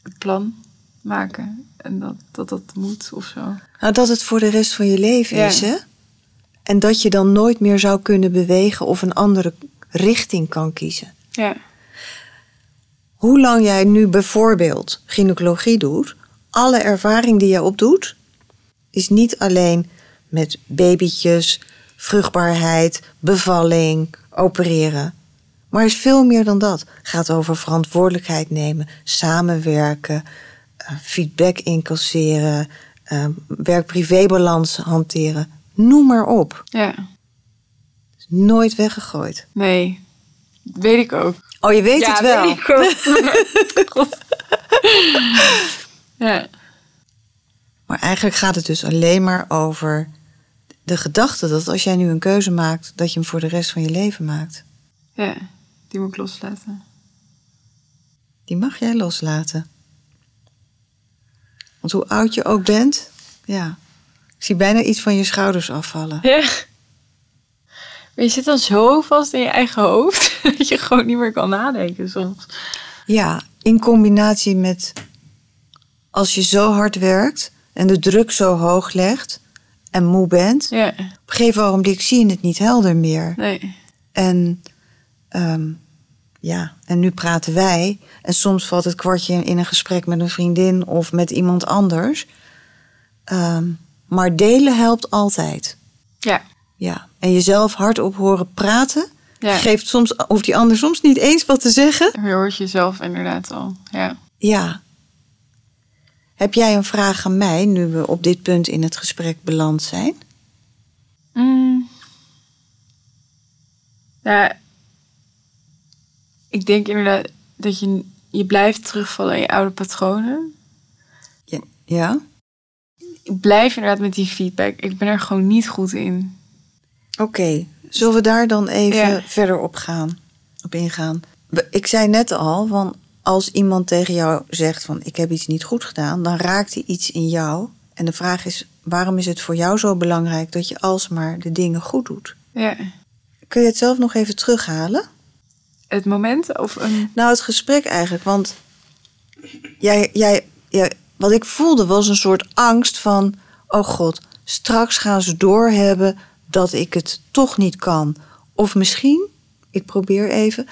Het plan maken. En dat, dat dat moet of zo. Nou, dat het voor de rest van je leven Ja. is, hè? En dat je dan nooit meer zou kunnen bewegen of een andere richting kan kiezen. Ja. Hoe lang jij nu bijvoorbeeld gynaecologie doet, alle ervaring die je opdoet, is niet alleen met babytjes, vruchtbaarheid, bevalling, opereren. Maar is veel meer dan dat. Gaat over verantwoordelijkheid nemen, samenwerken, eh, feedback incasseren, eh, werk-privébalans hanteren. Noem maar op. Ja. Nooit weggegooid. Nee. Weet ik ook. Oh, je weet ja, het wel. weet ik ook. (laughs) (laughs) Ja. Maar eigenlijk gaat het dus alleen maar over de gedachte dat als jij nu een keuze maakt, dat je hem voor de rest van je leven maakt. ja, die moet ik loslaten. Die mag jij loslaten. Want hoe oud je ook bent, ja. Ik zie bijna iets van je schouders afvallen. Ja. Maar je zit dan zo vast in je eigen hoofd (laughs) dat je gewoon niet meer kan nadenken soms. Ja, in combinatie met als je zo hard werkt en de druk zo hoog legt en moe bent, Ja, op een gegeven ogenblik zie je het niet helder meer. nee. En ehm, ja, en nu praten wij. En soms valt het kwartje in een gesprek met een vriendin of met iemand anders. Ehm, maar delen helpt altijd. Ja, Ja. En jezelf hardop horen praten. Ja. Geeft soms, hoeft die ander soms niet eens wat te zeggen. je hoort jezelf inderdaad al. Ja. Ja. Heb jij een vraag aan mij nu we op dit punt in het gesprek beland zijn? Mm. Ja, ik denk inderdaad dat je, je blijft terugvallen in je oude patronen. Ja. ja? Ik blijf inderdaad met die feedback. Ik ben er gewoon niet goed in. Oké, zullen we daar dan even Ja. verder op gaan, op ingaan? Ik zei net al, van als iemand tegen jou zegt van ik heb iets niet goed gedaan, dan raakt hij iets in jou. En de vraag is, waarom is het voor jou zo belangrijk dat je alsmaar de dingen goed doet? Ja. Kun je het zelf nog even terughalen? Het moment of een... Nou, het gesprek eigenlijk, want jij, jij, jij, wat ik voelde was een soort angst van, oh god, straks gaan ze doorhebben dat ik het toch niet kan. Of misschien, ik probeer even,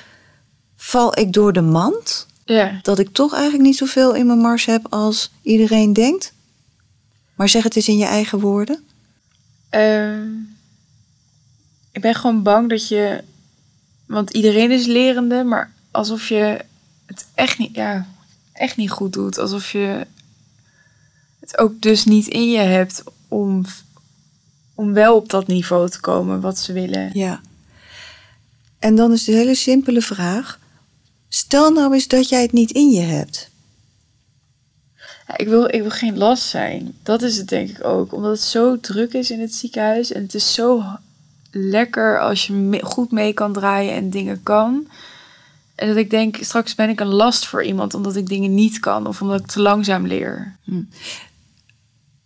val ik door de mand Ja. dat ik toch eigenlijk niet zoveel in mijn mars heb als iedereen denkt? Maar zeg het eens in je eigen woorden. Ehm, ik ben gewoon bang dat je... Want iedereen is lerende, maar alsof je het echt niet, ja, echt niet goed doet. Alsof je het ook dus niet in je hebt om, om wel op dat niveau te komen wat ze willen. Ja. En dan is de hele simpele vraag. Stel nou eens dat jij het niet in je hebt. Ja, ik, wil, ik wil geen last zijn. Dat is het denk ik ook. Omdat het zo druk is in het ziekenhuis. En het is zo lekker als je me- goed mee kan draaien en dingen kan. En dat ik denk, straks ben ik een last voor iemand omdat ik dingen niet kan of omdat ik te langzaam leer.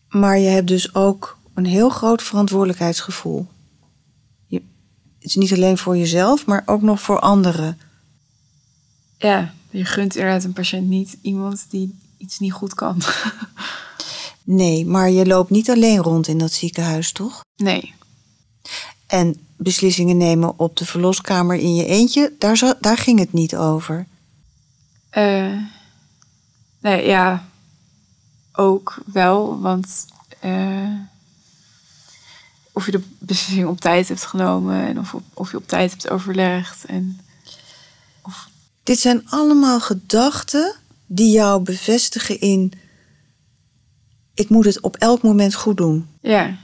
Maar je hebt dus ook een heel groot verantwoordelijkheidsgevoel. Je, het is niet alleen voor jezelf, maar ook nog voor anderen. Ja, je gunt inderdaad een patiënt niet iemand die iets niet goed kan. (laughs) Nee, maar je loopt niet alleen rond in dat ziekenhuis, toch? Nee. En beslissingen nemen op de verloskamer in je eentje, daar, daar ging het niet over. Eh, nee, ja, ook wel, want eh, of je de beslissing op tijd hebt genomen en of, of je op tijd hebt overlegd. En Dit zijn allemaal gedachten die jou bevestigen in... ik moet het op elk moment goed doen. ja,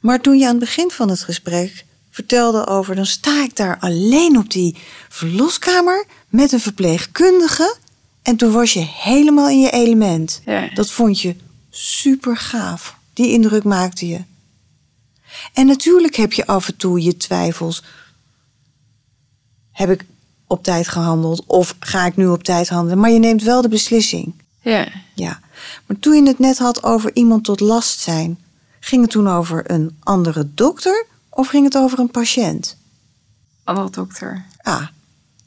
Maar toen je aan het begin van het gesprek vertelde over... dan sta ik daar alleen op die verloskamer met een verpleegkundige... en toen was je helemaal in je element. ja, Dat vond je super gaaf. Die indruk maakte je. En natuurlijk heb je af en toe je twijfels. Heb ik op tijd gehandeld of ga ik nu op tijd handelen? Maar je neemt wel de beslissing. ja, Ja. Maar toen je het net had over iemand tot last zijn, ging het toen over een andere dokter of ging het over een patiënt? andere dokter. Ah.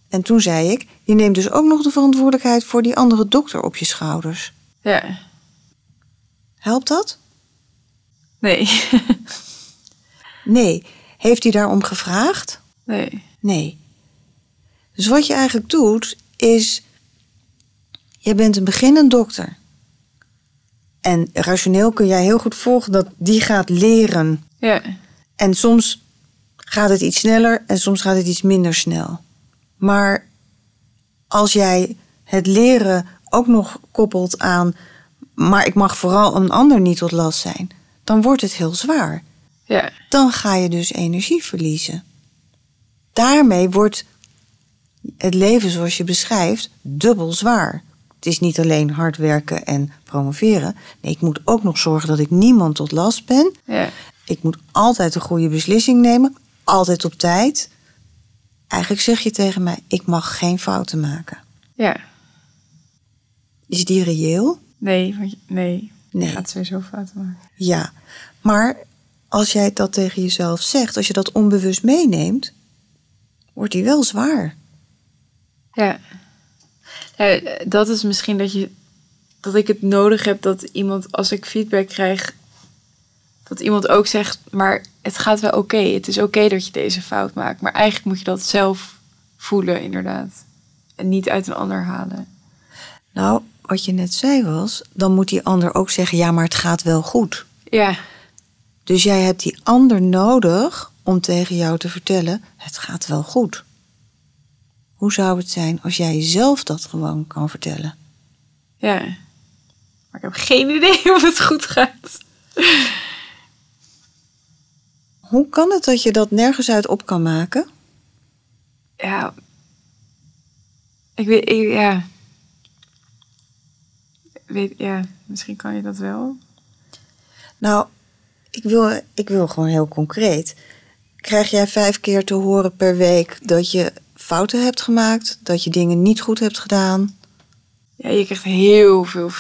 En toen zei ik, je neemt dus ook nog de verantwoordelijkheid voor die andere dokter op je schouders. Ja, Helpt dat? nee, (laughs) Nee. Heeft hij daarom gevraagd? nee, Nee. Dus wat je eigenlijk doet, is. Je bent een beginnend dokter. En rationeel kun jij heel goed volgen dat die gaat leren. ja, En soms gaat het iets sneller en soms gaat het iets minder snel. Maar als jij het leren ook nog koppelt aan. Maar ik mag vooral een ander niet tot last zijn, dan wordt het heel zwaar ja, dan ga je dus energie verliezen. Daarmee wordt het leven zoals je beschrijft dubbel zwaar. Het is niet alleen hard werken en promoveren. Nee, ik moet ook nog zorgen dat ik niemand tot last ben. ja, Ik moet altijd een goede beslissing nemen, altijd op tijd. Eigenlijk zeg je tegen mij: ik mag geen fouten maken. ja. Is die reëel? Nee, nee, Nee. je gaat sowieso fouten maken. Ja. Maar als jij dat tegen jezelf zegt, als je dat onbewust meeneemt, wordt die wel zwaar. Ja. ja, dat is misschien dat je dat ik het nodig heb dat iemand als ik feedback krijg, dat iemand ook zegt, maar het gaat wel oké. Het is oké dat je deze fout maakt, maar eigenlijk moet je dat zelf voelen inderdaad en niet uit een ander halen. Nou, wat je net zei was, dan moet die ander ook zeggen: ja, maar het gaat wel goed. Ja, Dus jij hebt die ander nodig om tegen jou te vertellen: het gaat wel goed. Hoe zou het zijn als jij zelf dat gewoon kan vertellen? ja. Maar ik heb geen idee (laughs) of het goed gaat. Hoe kan het dat je dat nergens uit op kan maken? Ja, ik weet, ik, ja. Weet, ja, misschien kan je dat wel. Nou, ik wil, ik wil gewoon heel concreet. Krijg jij vijf keer te horen per week dat je fouten hebt gemaakt, dat je dingen niet goed hebt gedaan? Ja, je krijgt heel veel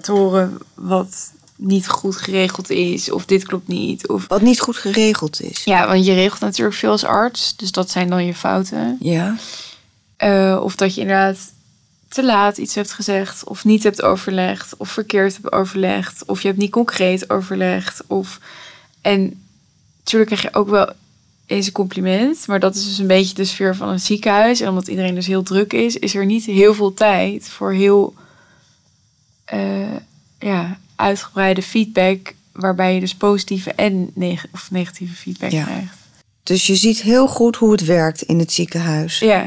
te horen wat niet goed geregeld is. Of dit klopt niet. Of... Wat niet goed geregeld is. Ja, want je regelt natuurlijk veel als arts. Dus dat zijn dan je fouten. Ja. Eh, of dat je inderdaad te laat iets hebt gezegd. Of niet hebt overlegd. Of verkeerd hebt overlegd. Of je hebt niet concreet overlegd. Of... En natuurlijk krijg je ook wel eens een compliment. Maar dat is dus een beetje de sfeer van een ziekenhuis. En omdat iedereen dus heel druk is, is er niet heel veel tijd voor heel eh, ja, uitgebreide feedback. Waarbij je dus positieve en neg- of negatieve feedback Ja. krijgt. Dus je ziet heel goed hoe het werkt in het ziekenhuis Ja,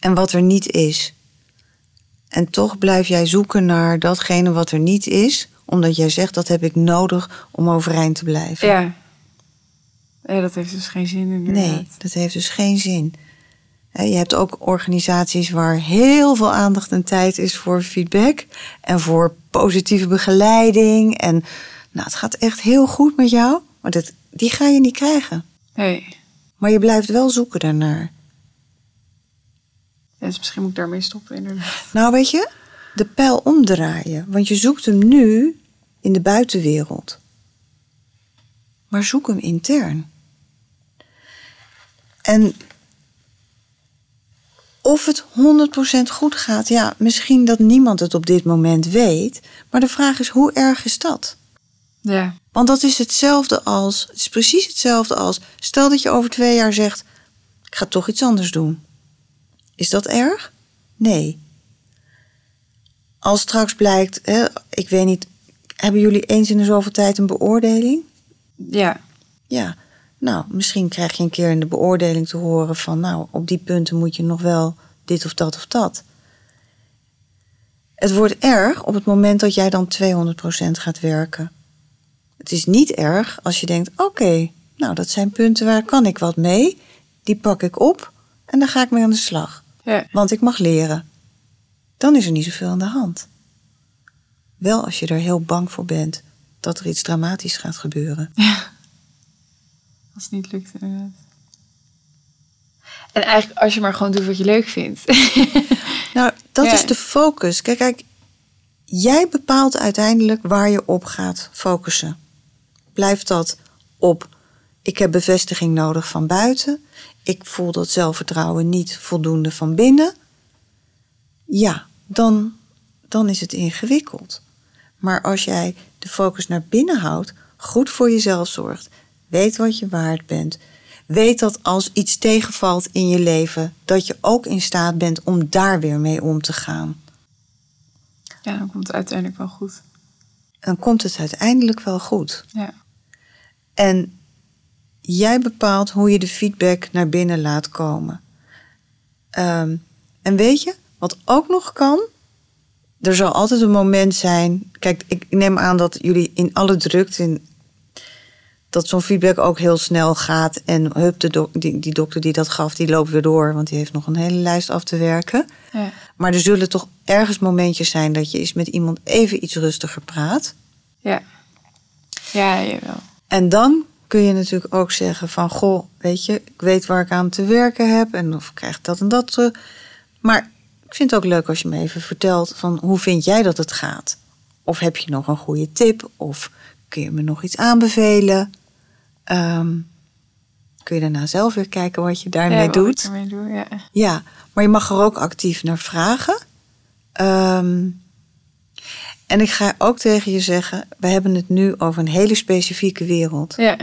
en wat er niet is. En toch blijf jij zoeken naar datgene wat er niet is, omdat jij zegt dat heb ik nodig om overeind te blijven. ja. Ja, dat heeft dus geen zin inderdaad. Nee, dat heeft dus geen zin. Je hebt ook organisaties waar heel veel aandacht en tijd is voor feedback en voor positieve begeleiding. En nou, het gaat echt heel goed met jou, maar dat, die ga je niet krijgen. Nee. Maar je blijft wel zoeken daarnaar. Ja, dus misschien moet ik daarmee stoppen, inderdaad. Nou, weet je, de pijl omdraaien. Want je zoekt hem nu in de buitenwereld. Maar zoek hem intern. En of het 100% goed gaat, ja, misschien dat niemand het op dit moment weet. Maar de vraag is, hoe erg is dat? Ja. Want dat is hetzelfde als, het is precies hetzelfde als, stel dat je over twee jaar zegt, ik ga toch iets anders doen. Is dat erg? Nee. Als straks blijkt, hè, ik weet niet, hebben jullie eens in de zoveel tijd een beoordeling? Ja. Ja. Nou, misschien krijg je een keer in de beoordeling te horen van, nou, op die punten moet je nog wel dit of dat of dat. Het wordt erg op het moment dat jij dan 200% gaat werken. Het is niet erg als je denkt: oké, nou dat zijn punten waar kan ik wat mee. Die pak ik op en dan ga ik mee aan de slag. Ja. Want ik mag leren. Dan is er niet zoveel aan de hand. Wel als je er heel bang voor bent dat er iets dramatisch gaat gebeuren. Als het niet lukt, inderdaad. En eigenlijk als je maar gewoon doet wat je leuk vindt. (laughs) Nou, dat Ja. is de focus. Kijk, kijk, jij bepaalt uiteindelijk waar je op gaat focussen. Blijft dat op, ik heb bevestiging nodig van buiten, ik voel dat zelfvertrouwen niet voldoende van binnen. Ja, dan, dan is het ingewikkeld. Maar als jij de focus naar binnen houdt, goed voor jezelf zorgt, weet wat je waard bent, weet dat als iets tegenvalt in je leven, dat je ook in staat bent om daar weer mee om te gaan. ja, dan komt het uiteindelijk wel goed. Dan komt het uiteindelijk wel goed. Ja. En jij bepaalt hoe je de feedback naar binnen laat komen. Ehm, en weet je, wat ook nog kan, er zal altijd een moment zijn. Kijk, ik neem aan dat jullie in alle drukte, in, dat zo'n feedback ook heel snel gaat. En hup, de dok- die, die dokter die dat gaf, die loopt weer door, want die heeft nog een hele lijst af te werken. Ja. Maar er zullen toch ergens momentjes zijn dat je eens met iemand even iets rustiger praat. Ja. Ja, jawel. En dan kun je natuurlijk ook zeggen van... goh, weet je, ik weet waar ik aan te werken heb... en of ik krijg dat en dat terug. Maar ik vind het ook leuk als je me even vertelt... van hoe vind jij dat het gaat? Of heb je nog een goede tip? Of kun je me nog iets aanbevelen? Ehm, kun je daarna zelf weer kijken wat je daarmee ja, doet? doe, ja. Ja, maar je mag er ook actief naar vragen. Ehm, en ik ga ook tegen je zeggen: we hebben het nu over een hele specifieke wereld. Ja.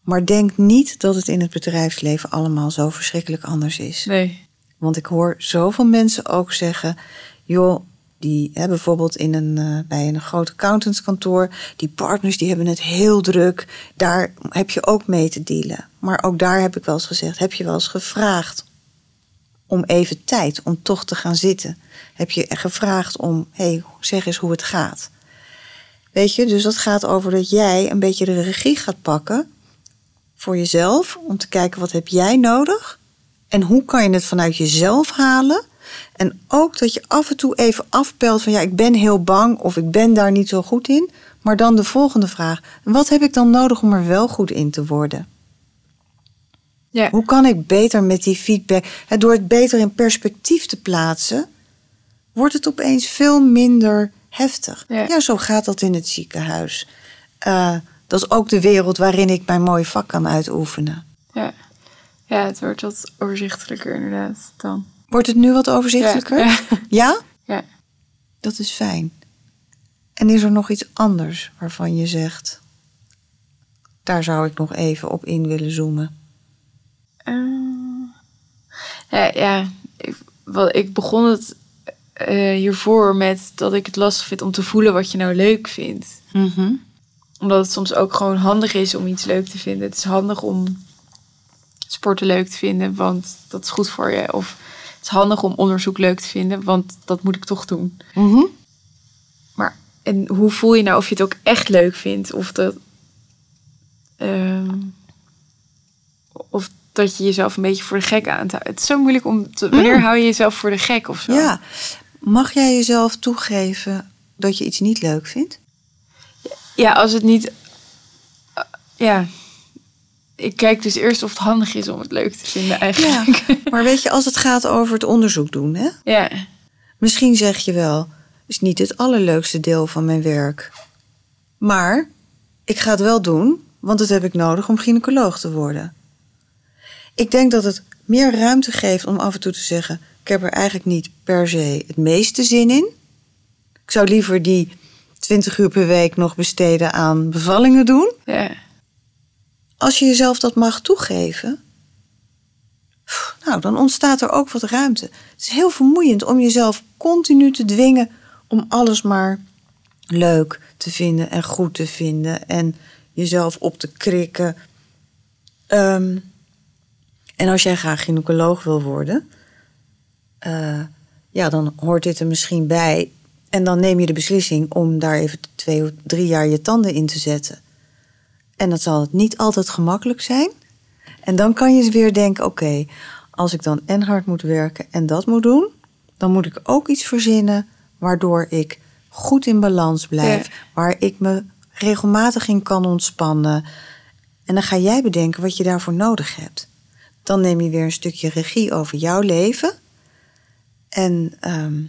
Maar denk niet dat het in het bedrijfsleven allemaal zo verschrikkelijk anders is. Nee. Want ik hoor zoveel mensen ook zeggen: joh, die bijvoorbeeld in een, eh, bij een groot accountantskantoor, die partners die hebben het heel druk. Daar heb je ook mee te dealen. Maar ook daar heb ik wel eens gezegd: heb je wel eens gevraagd om even tijd om toch te gaan zitten? Heb je gevraagd om, hey, zeg eens hoe het gaat? Weet je, dus dat gaat over dat jij een beetje de regie gaat pakken voor jezelf. Om te kijken wat heb jij nodig en hoe kan je het vanuit jezelf halen. En ook dat je af en toe even afpelt van ja, ik ben heel bang of ik ben daar niet zo goed in. Maar dan de volgende vraag: wat heb ik dan nodig om er wel goed in te worden? Ja. Hoe kan ik beter met die feedback, door het beter in perspectief te plaatsen, wordt het opeens veel minder heftig. Ja. Ja, zo gaat dat in het ziekenhuis. Eh, dat is ook de wereld waarin ik mijn mooie vak kan uitoefenen. Ja. Ja, het wordt wat overzichtelijker inderdaad dan. Wordt het nu wat overzichtelijker? Ja. ja? Ja. Dat is fijn. En is er nog iets anders waarvan je zegt, daar zou ik nog even op in willen zoomen? Eh, ja, ja ik, wat, ik begon het eh, hiervoor met dat ik het lastig vind om te voelen wat je nou leuk vindt. Omdat het soms ook gewoon handig is om iets leuk te vinden. Het is handig om sporten leuk te vinden, want dat is goed voor je. Of het is handig om onderzoek leuk te vinden, want dat moet ik toch doen. Mhm. Maar en hoe voel je nou of je het ook echt leuk vindt? Of dat. ehm, of dat je jezelf een beetje voor de gek aanhoudt. Het is zo moeilijk om te. Wanneer hou je jezelf voor de gek of zo? Ja. Mag jij jezelf toegeven dat je iets niet leuk vindt? Ja, als het niet. eh, ja. Ik kijk dus eerst of het handig is om het leuk te vinden eigenlijk. Ja, maar weet je, als het gaat over het onderzoek doen, hè? (laughs) Ja, Misschien zeg je wel, is niet het allerleukste deel van mijn werk. Maar ik ga het wel doen, want dat heb ik nodig om gynaecoloog te worden. Ik denk dat het meer ruimte geeft om af en toe te zeggen: ik heb er eigenlijk niet per se het meeste zin in. Ik zou liever die 20 uur per week nog besteden aan bevallingen doen. ja, Als je jezelf dat mag toegeven, nou, dan ontstaat er ook wat ruimte. Het is heel vermoeiend om jezelf continu te dwingen om alles maar leuk te vinden en goed te vinden en jezelf op te krikken. Ehm, en als jij graag gynaecoloog wil worden, eh, ja, dan hoort dit er misschien bij. En dan neem je de beslissing om daar even twee of drie jaar je tanden in te zetten. En dat zal het niet altijd gemakkelijk zijn. En dan kan je weer denken: oké, als ik dan en hard moet werken en dat moet doen, dan moet ik ook iets verzinnen waardoor ik goed in balans blijf, Ja. waar ik me regelmatig in kan ontspannen. En dan ga jij bedenken wat je daarvoor nodig hebt. Dan neem je weer een stukje regie over jouw leven. En ehm,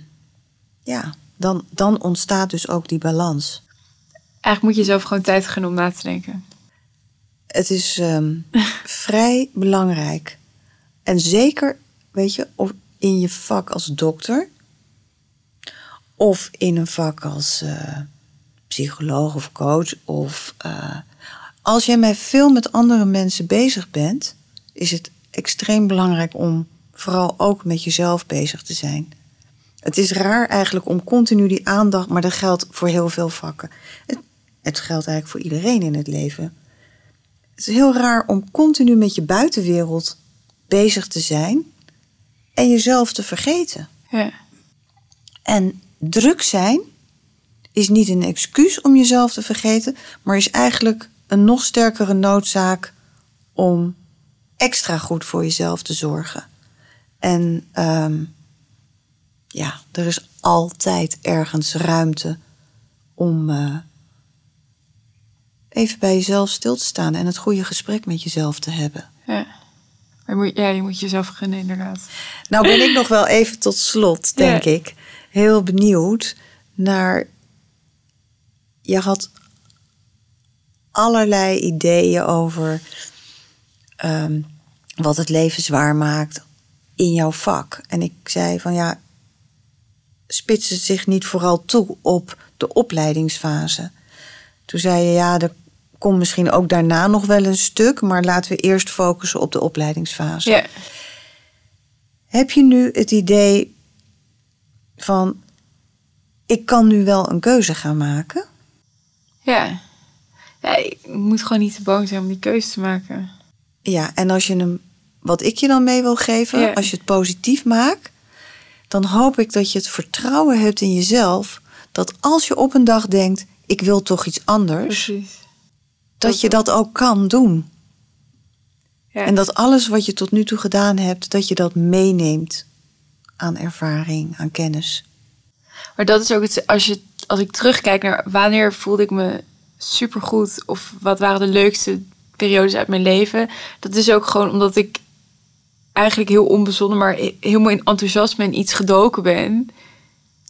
ja, dan, dan ontstaat dus ook die balans. eigenlijk moet je zelf gewoon tijd om na te denken. Het is ehm, (laughs) vrij belangrijk. En zeker, weet je, of in je vak als dokter, of in een vak als eh, psycholoog of coach, of eh, als jij met veel met andere mensen bezig bent, is het extreem belangrijk om vooral ook met jezelf bezig te zijn. Het is raar eigenlijk om continu die aandacht, maar dat geldt voor heel veel vakken. Het, het geldt eigenlijk voor iedereen in het leven. Het is heel raar om continu met je buitenwereld bezig te zijn en jezelf te vergeten. Ja, En druk zijn is niet een excuus om jezelf te vergeten, maar is eigenlijk een nog sterkere noodzaak om extra goed voor jezelf te zorgen. En ehm, ja, er is altijd ergens ruimte om eh, even bij jezelf stil te staan en het goede gesprek met jezelf te hebben. ja. Maar je moet, ja, je moet jezelf gunnen inderdaad. Nou ben ik nog wel even tot slot, denk Ja. ik, heel benieuwd naar. Je had allerlei ideeën over ehm, wat het leven zwaar maakt in jouw vak. En ik zei van ja, spitst het zich niet vooral toe op de opleidingsfase? Toen zei je ja, er komt misschien ook daarna nog wel een stuk, maar laten we eerst focussen op de opleidingsfase. Ja, Heb je nu het idee van, ik kan nu wel een keuze gaan maken? ja. ja. Ik moet gewoon niet te bang zijn om die keuze te maken. Ja, en als je hem, wat ik je dan mee wil geven, Ja. als je het positief maakt, dan hoop ik dat je het vertrouwen hebt in jezelf, dat als je op een dag denkt, ik wil toch iets anders, Precies. Dat je dat ook kan doen. Ja. En dat alles wat je tot nu toe gedaan hebt, dat je dat meeneemt aan ervaring, aan kennis. Maar dat is ook het, als, je, als ik terugkijk naar wanneer voelde ik me supergoed of wat waren de leukste periodes uit mijn leven. Dat is ook gewoon omdat ik eigenlijk heel onbezonnen, maar he- helemaal in enthousiasme in iets gedoken ben.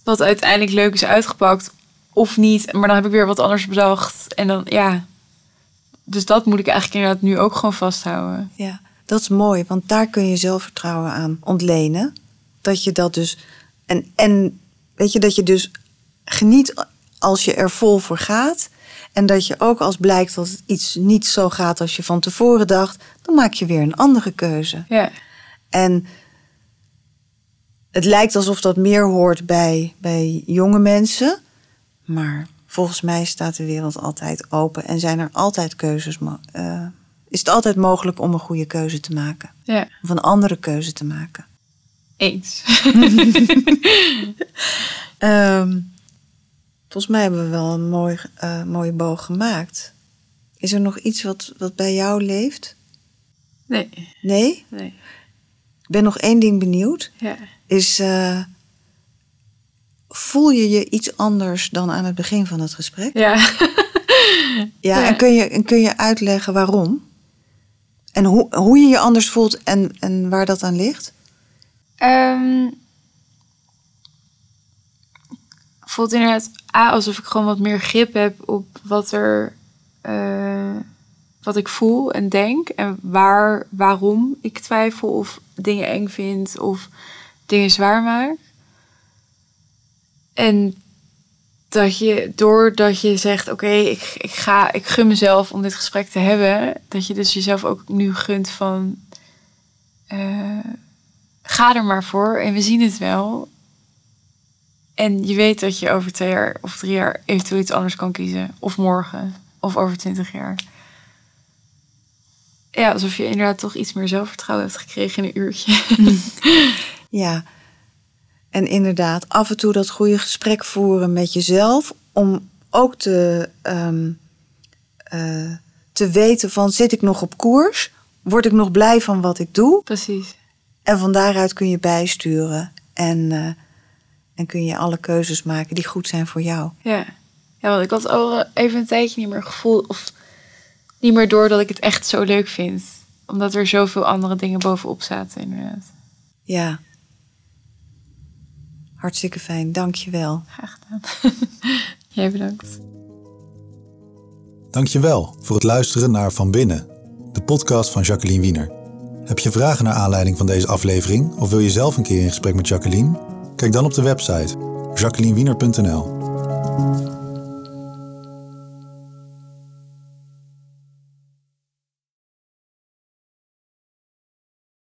Wat uiteindelijk leuk is uitgepakt of niet. Maar dan heb ik weer wat anders bedacht. En dan, ja. Dus dat moet ik eigenlijk inderdaad nu ook gewoon vasthouden. Ja, dat is mooi, want daar kun je zelfvertrouwen aan ontlenen. Dat je dat dus. En, en weet je, dat je dus geniet als je er vol voor gaat. En dat je ook als blijkt dat het iets niet zo gaat als je van tevoren dacht, dan maak je weer een andere keuze. Ja, En het lijkt alsof dat meer hoort bij, bij jonge mensen. Maar volgens mij staat de wereld altijd open en zijn er altijd keuzes. eh, is het altijd mogelijk om een goede keuze te maken? ja. Of een andere keuze te maken? Eens. (laughs) Ehm, volgens mij hebben we wel een mooi, eh, mooie boog gemaakt. Is er nog iets wat, wat bij jou leeft? Nee, Nee? nee. Ik ben nog één ding benieuwd. Ja. is. eh, voel je je iets anders dan aan het begin van het gesprek? Ja. (laughs) Ja, Ja. En, kun je, en kun je uitleggen waarom? En hoe, hoe je je anders voelt en, en waar dat aan ligt? Ehm, voelt inderdaad A, alsof ik gewoon wat meer grip heb op wat er eh, wat ik voel en denk en waar, waarom ik twijfel of dingen eng vind of dingen zwaar maak. En dat je, doordat je zegt, oké, ik, ik ga, ik gun mezelf om dit gesprek te hebben, dat je dus jezelf ook nu gunt van, eh, ga er maar voor en we zien het wel. En je weet dat je over twee jaar of drie jaar eventueel iets anders kan kiezen. Of morgen. Of over twintig jaar. Ja, alsof je inderdaad toch iets meer zelfvertrouwen hebt gekregen in een uurtje. (laughs) Ja. En inderdaad, af en toe dat goede gesprek voeren met jezelf. Om ook te, ehm, eh, te weten van zit ik nog op koers? Word ik nog blij van wat ik doe? Precies. En van daaruit kun je bijsturen. En, eh, en kun je alle keuzes maken die goed zijn voor jou. Ja. Ja, want ik had al even een tijdje niet meer gevoeld of niet meer door dat ik het echt zo leuk vind. Omdat er zoveel andere dingen bovenop zaten, inderdaad. Ja. Hartstikke fijn, dank je wel. Graag gedaan. (laughs) Jij bedankt. Dankjewel voor het luisteren naar Van Binnen, de podcast van Jacqueline Wiener. Heb je vragen naar aanleiding van deze aflevering of wil je zelf een keer in gesprek met Jacqueline? Kijk dan op de website jacquelinewiener.nl.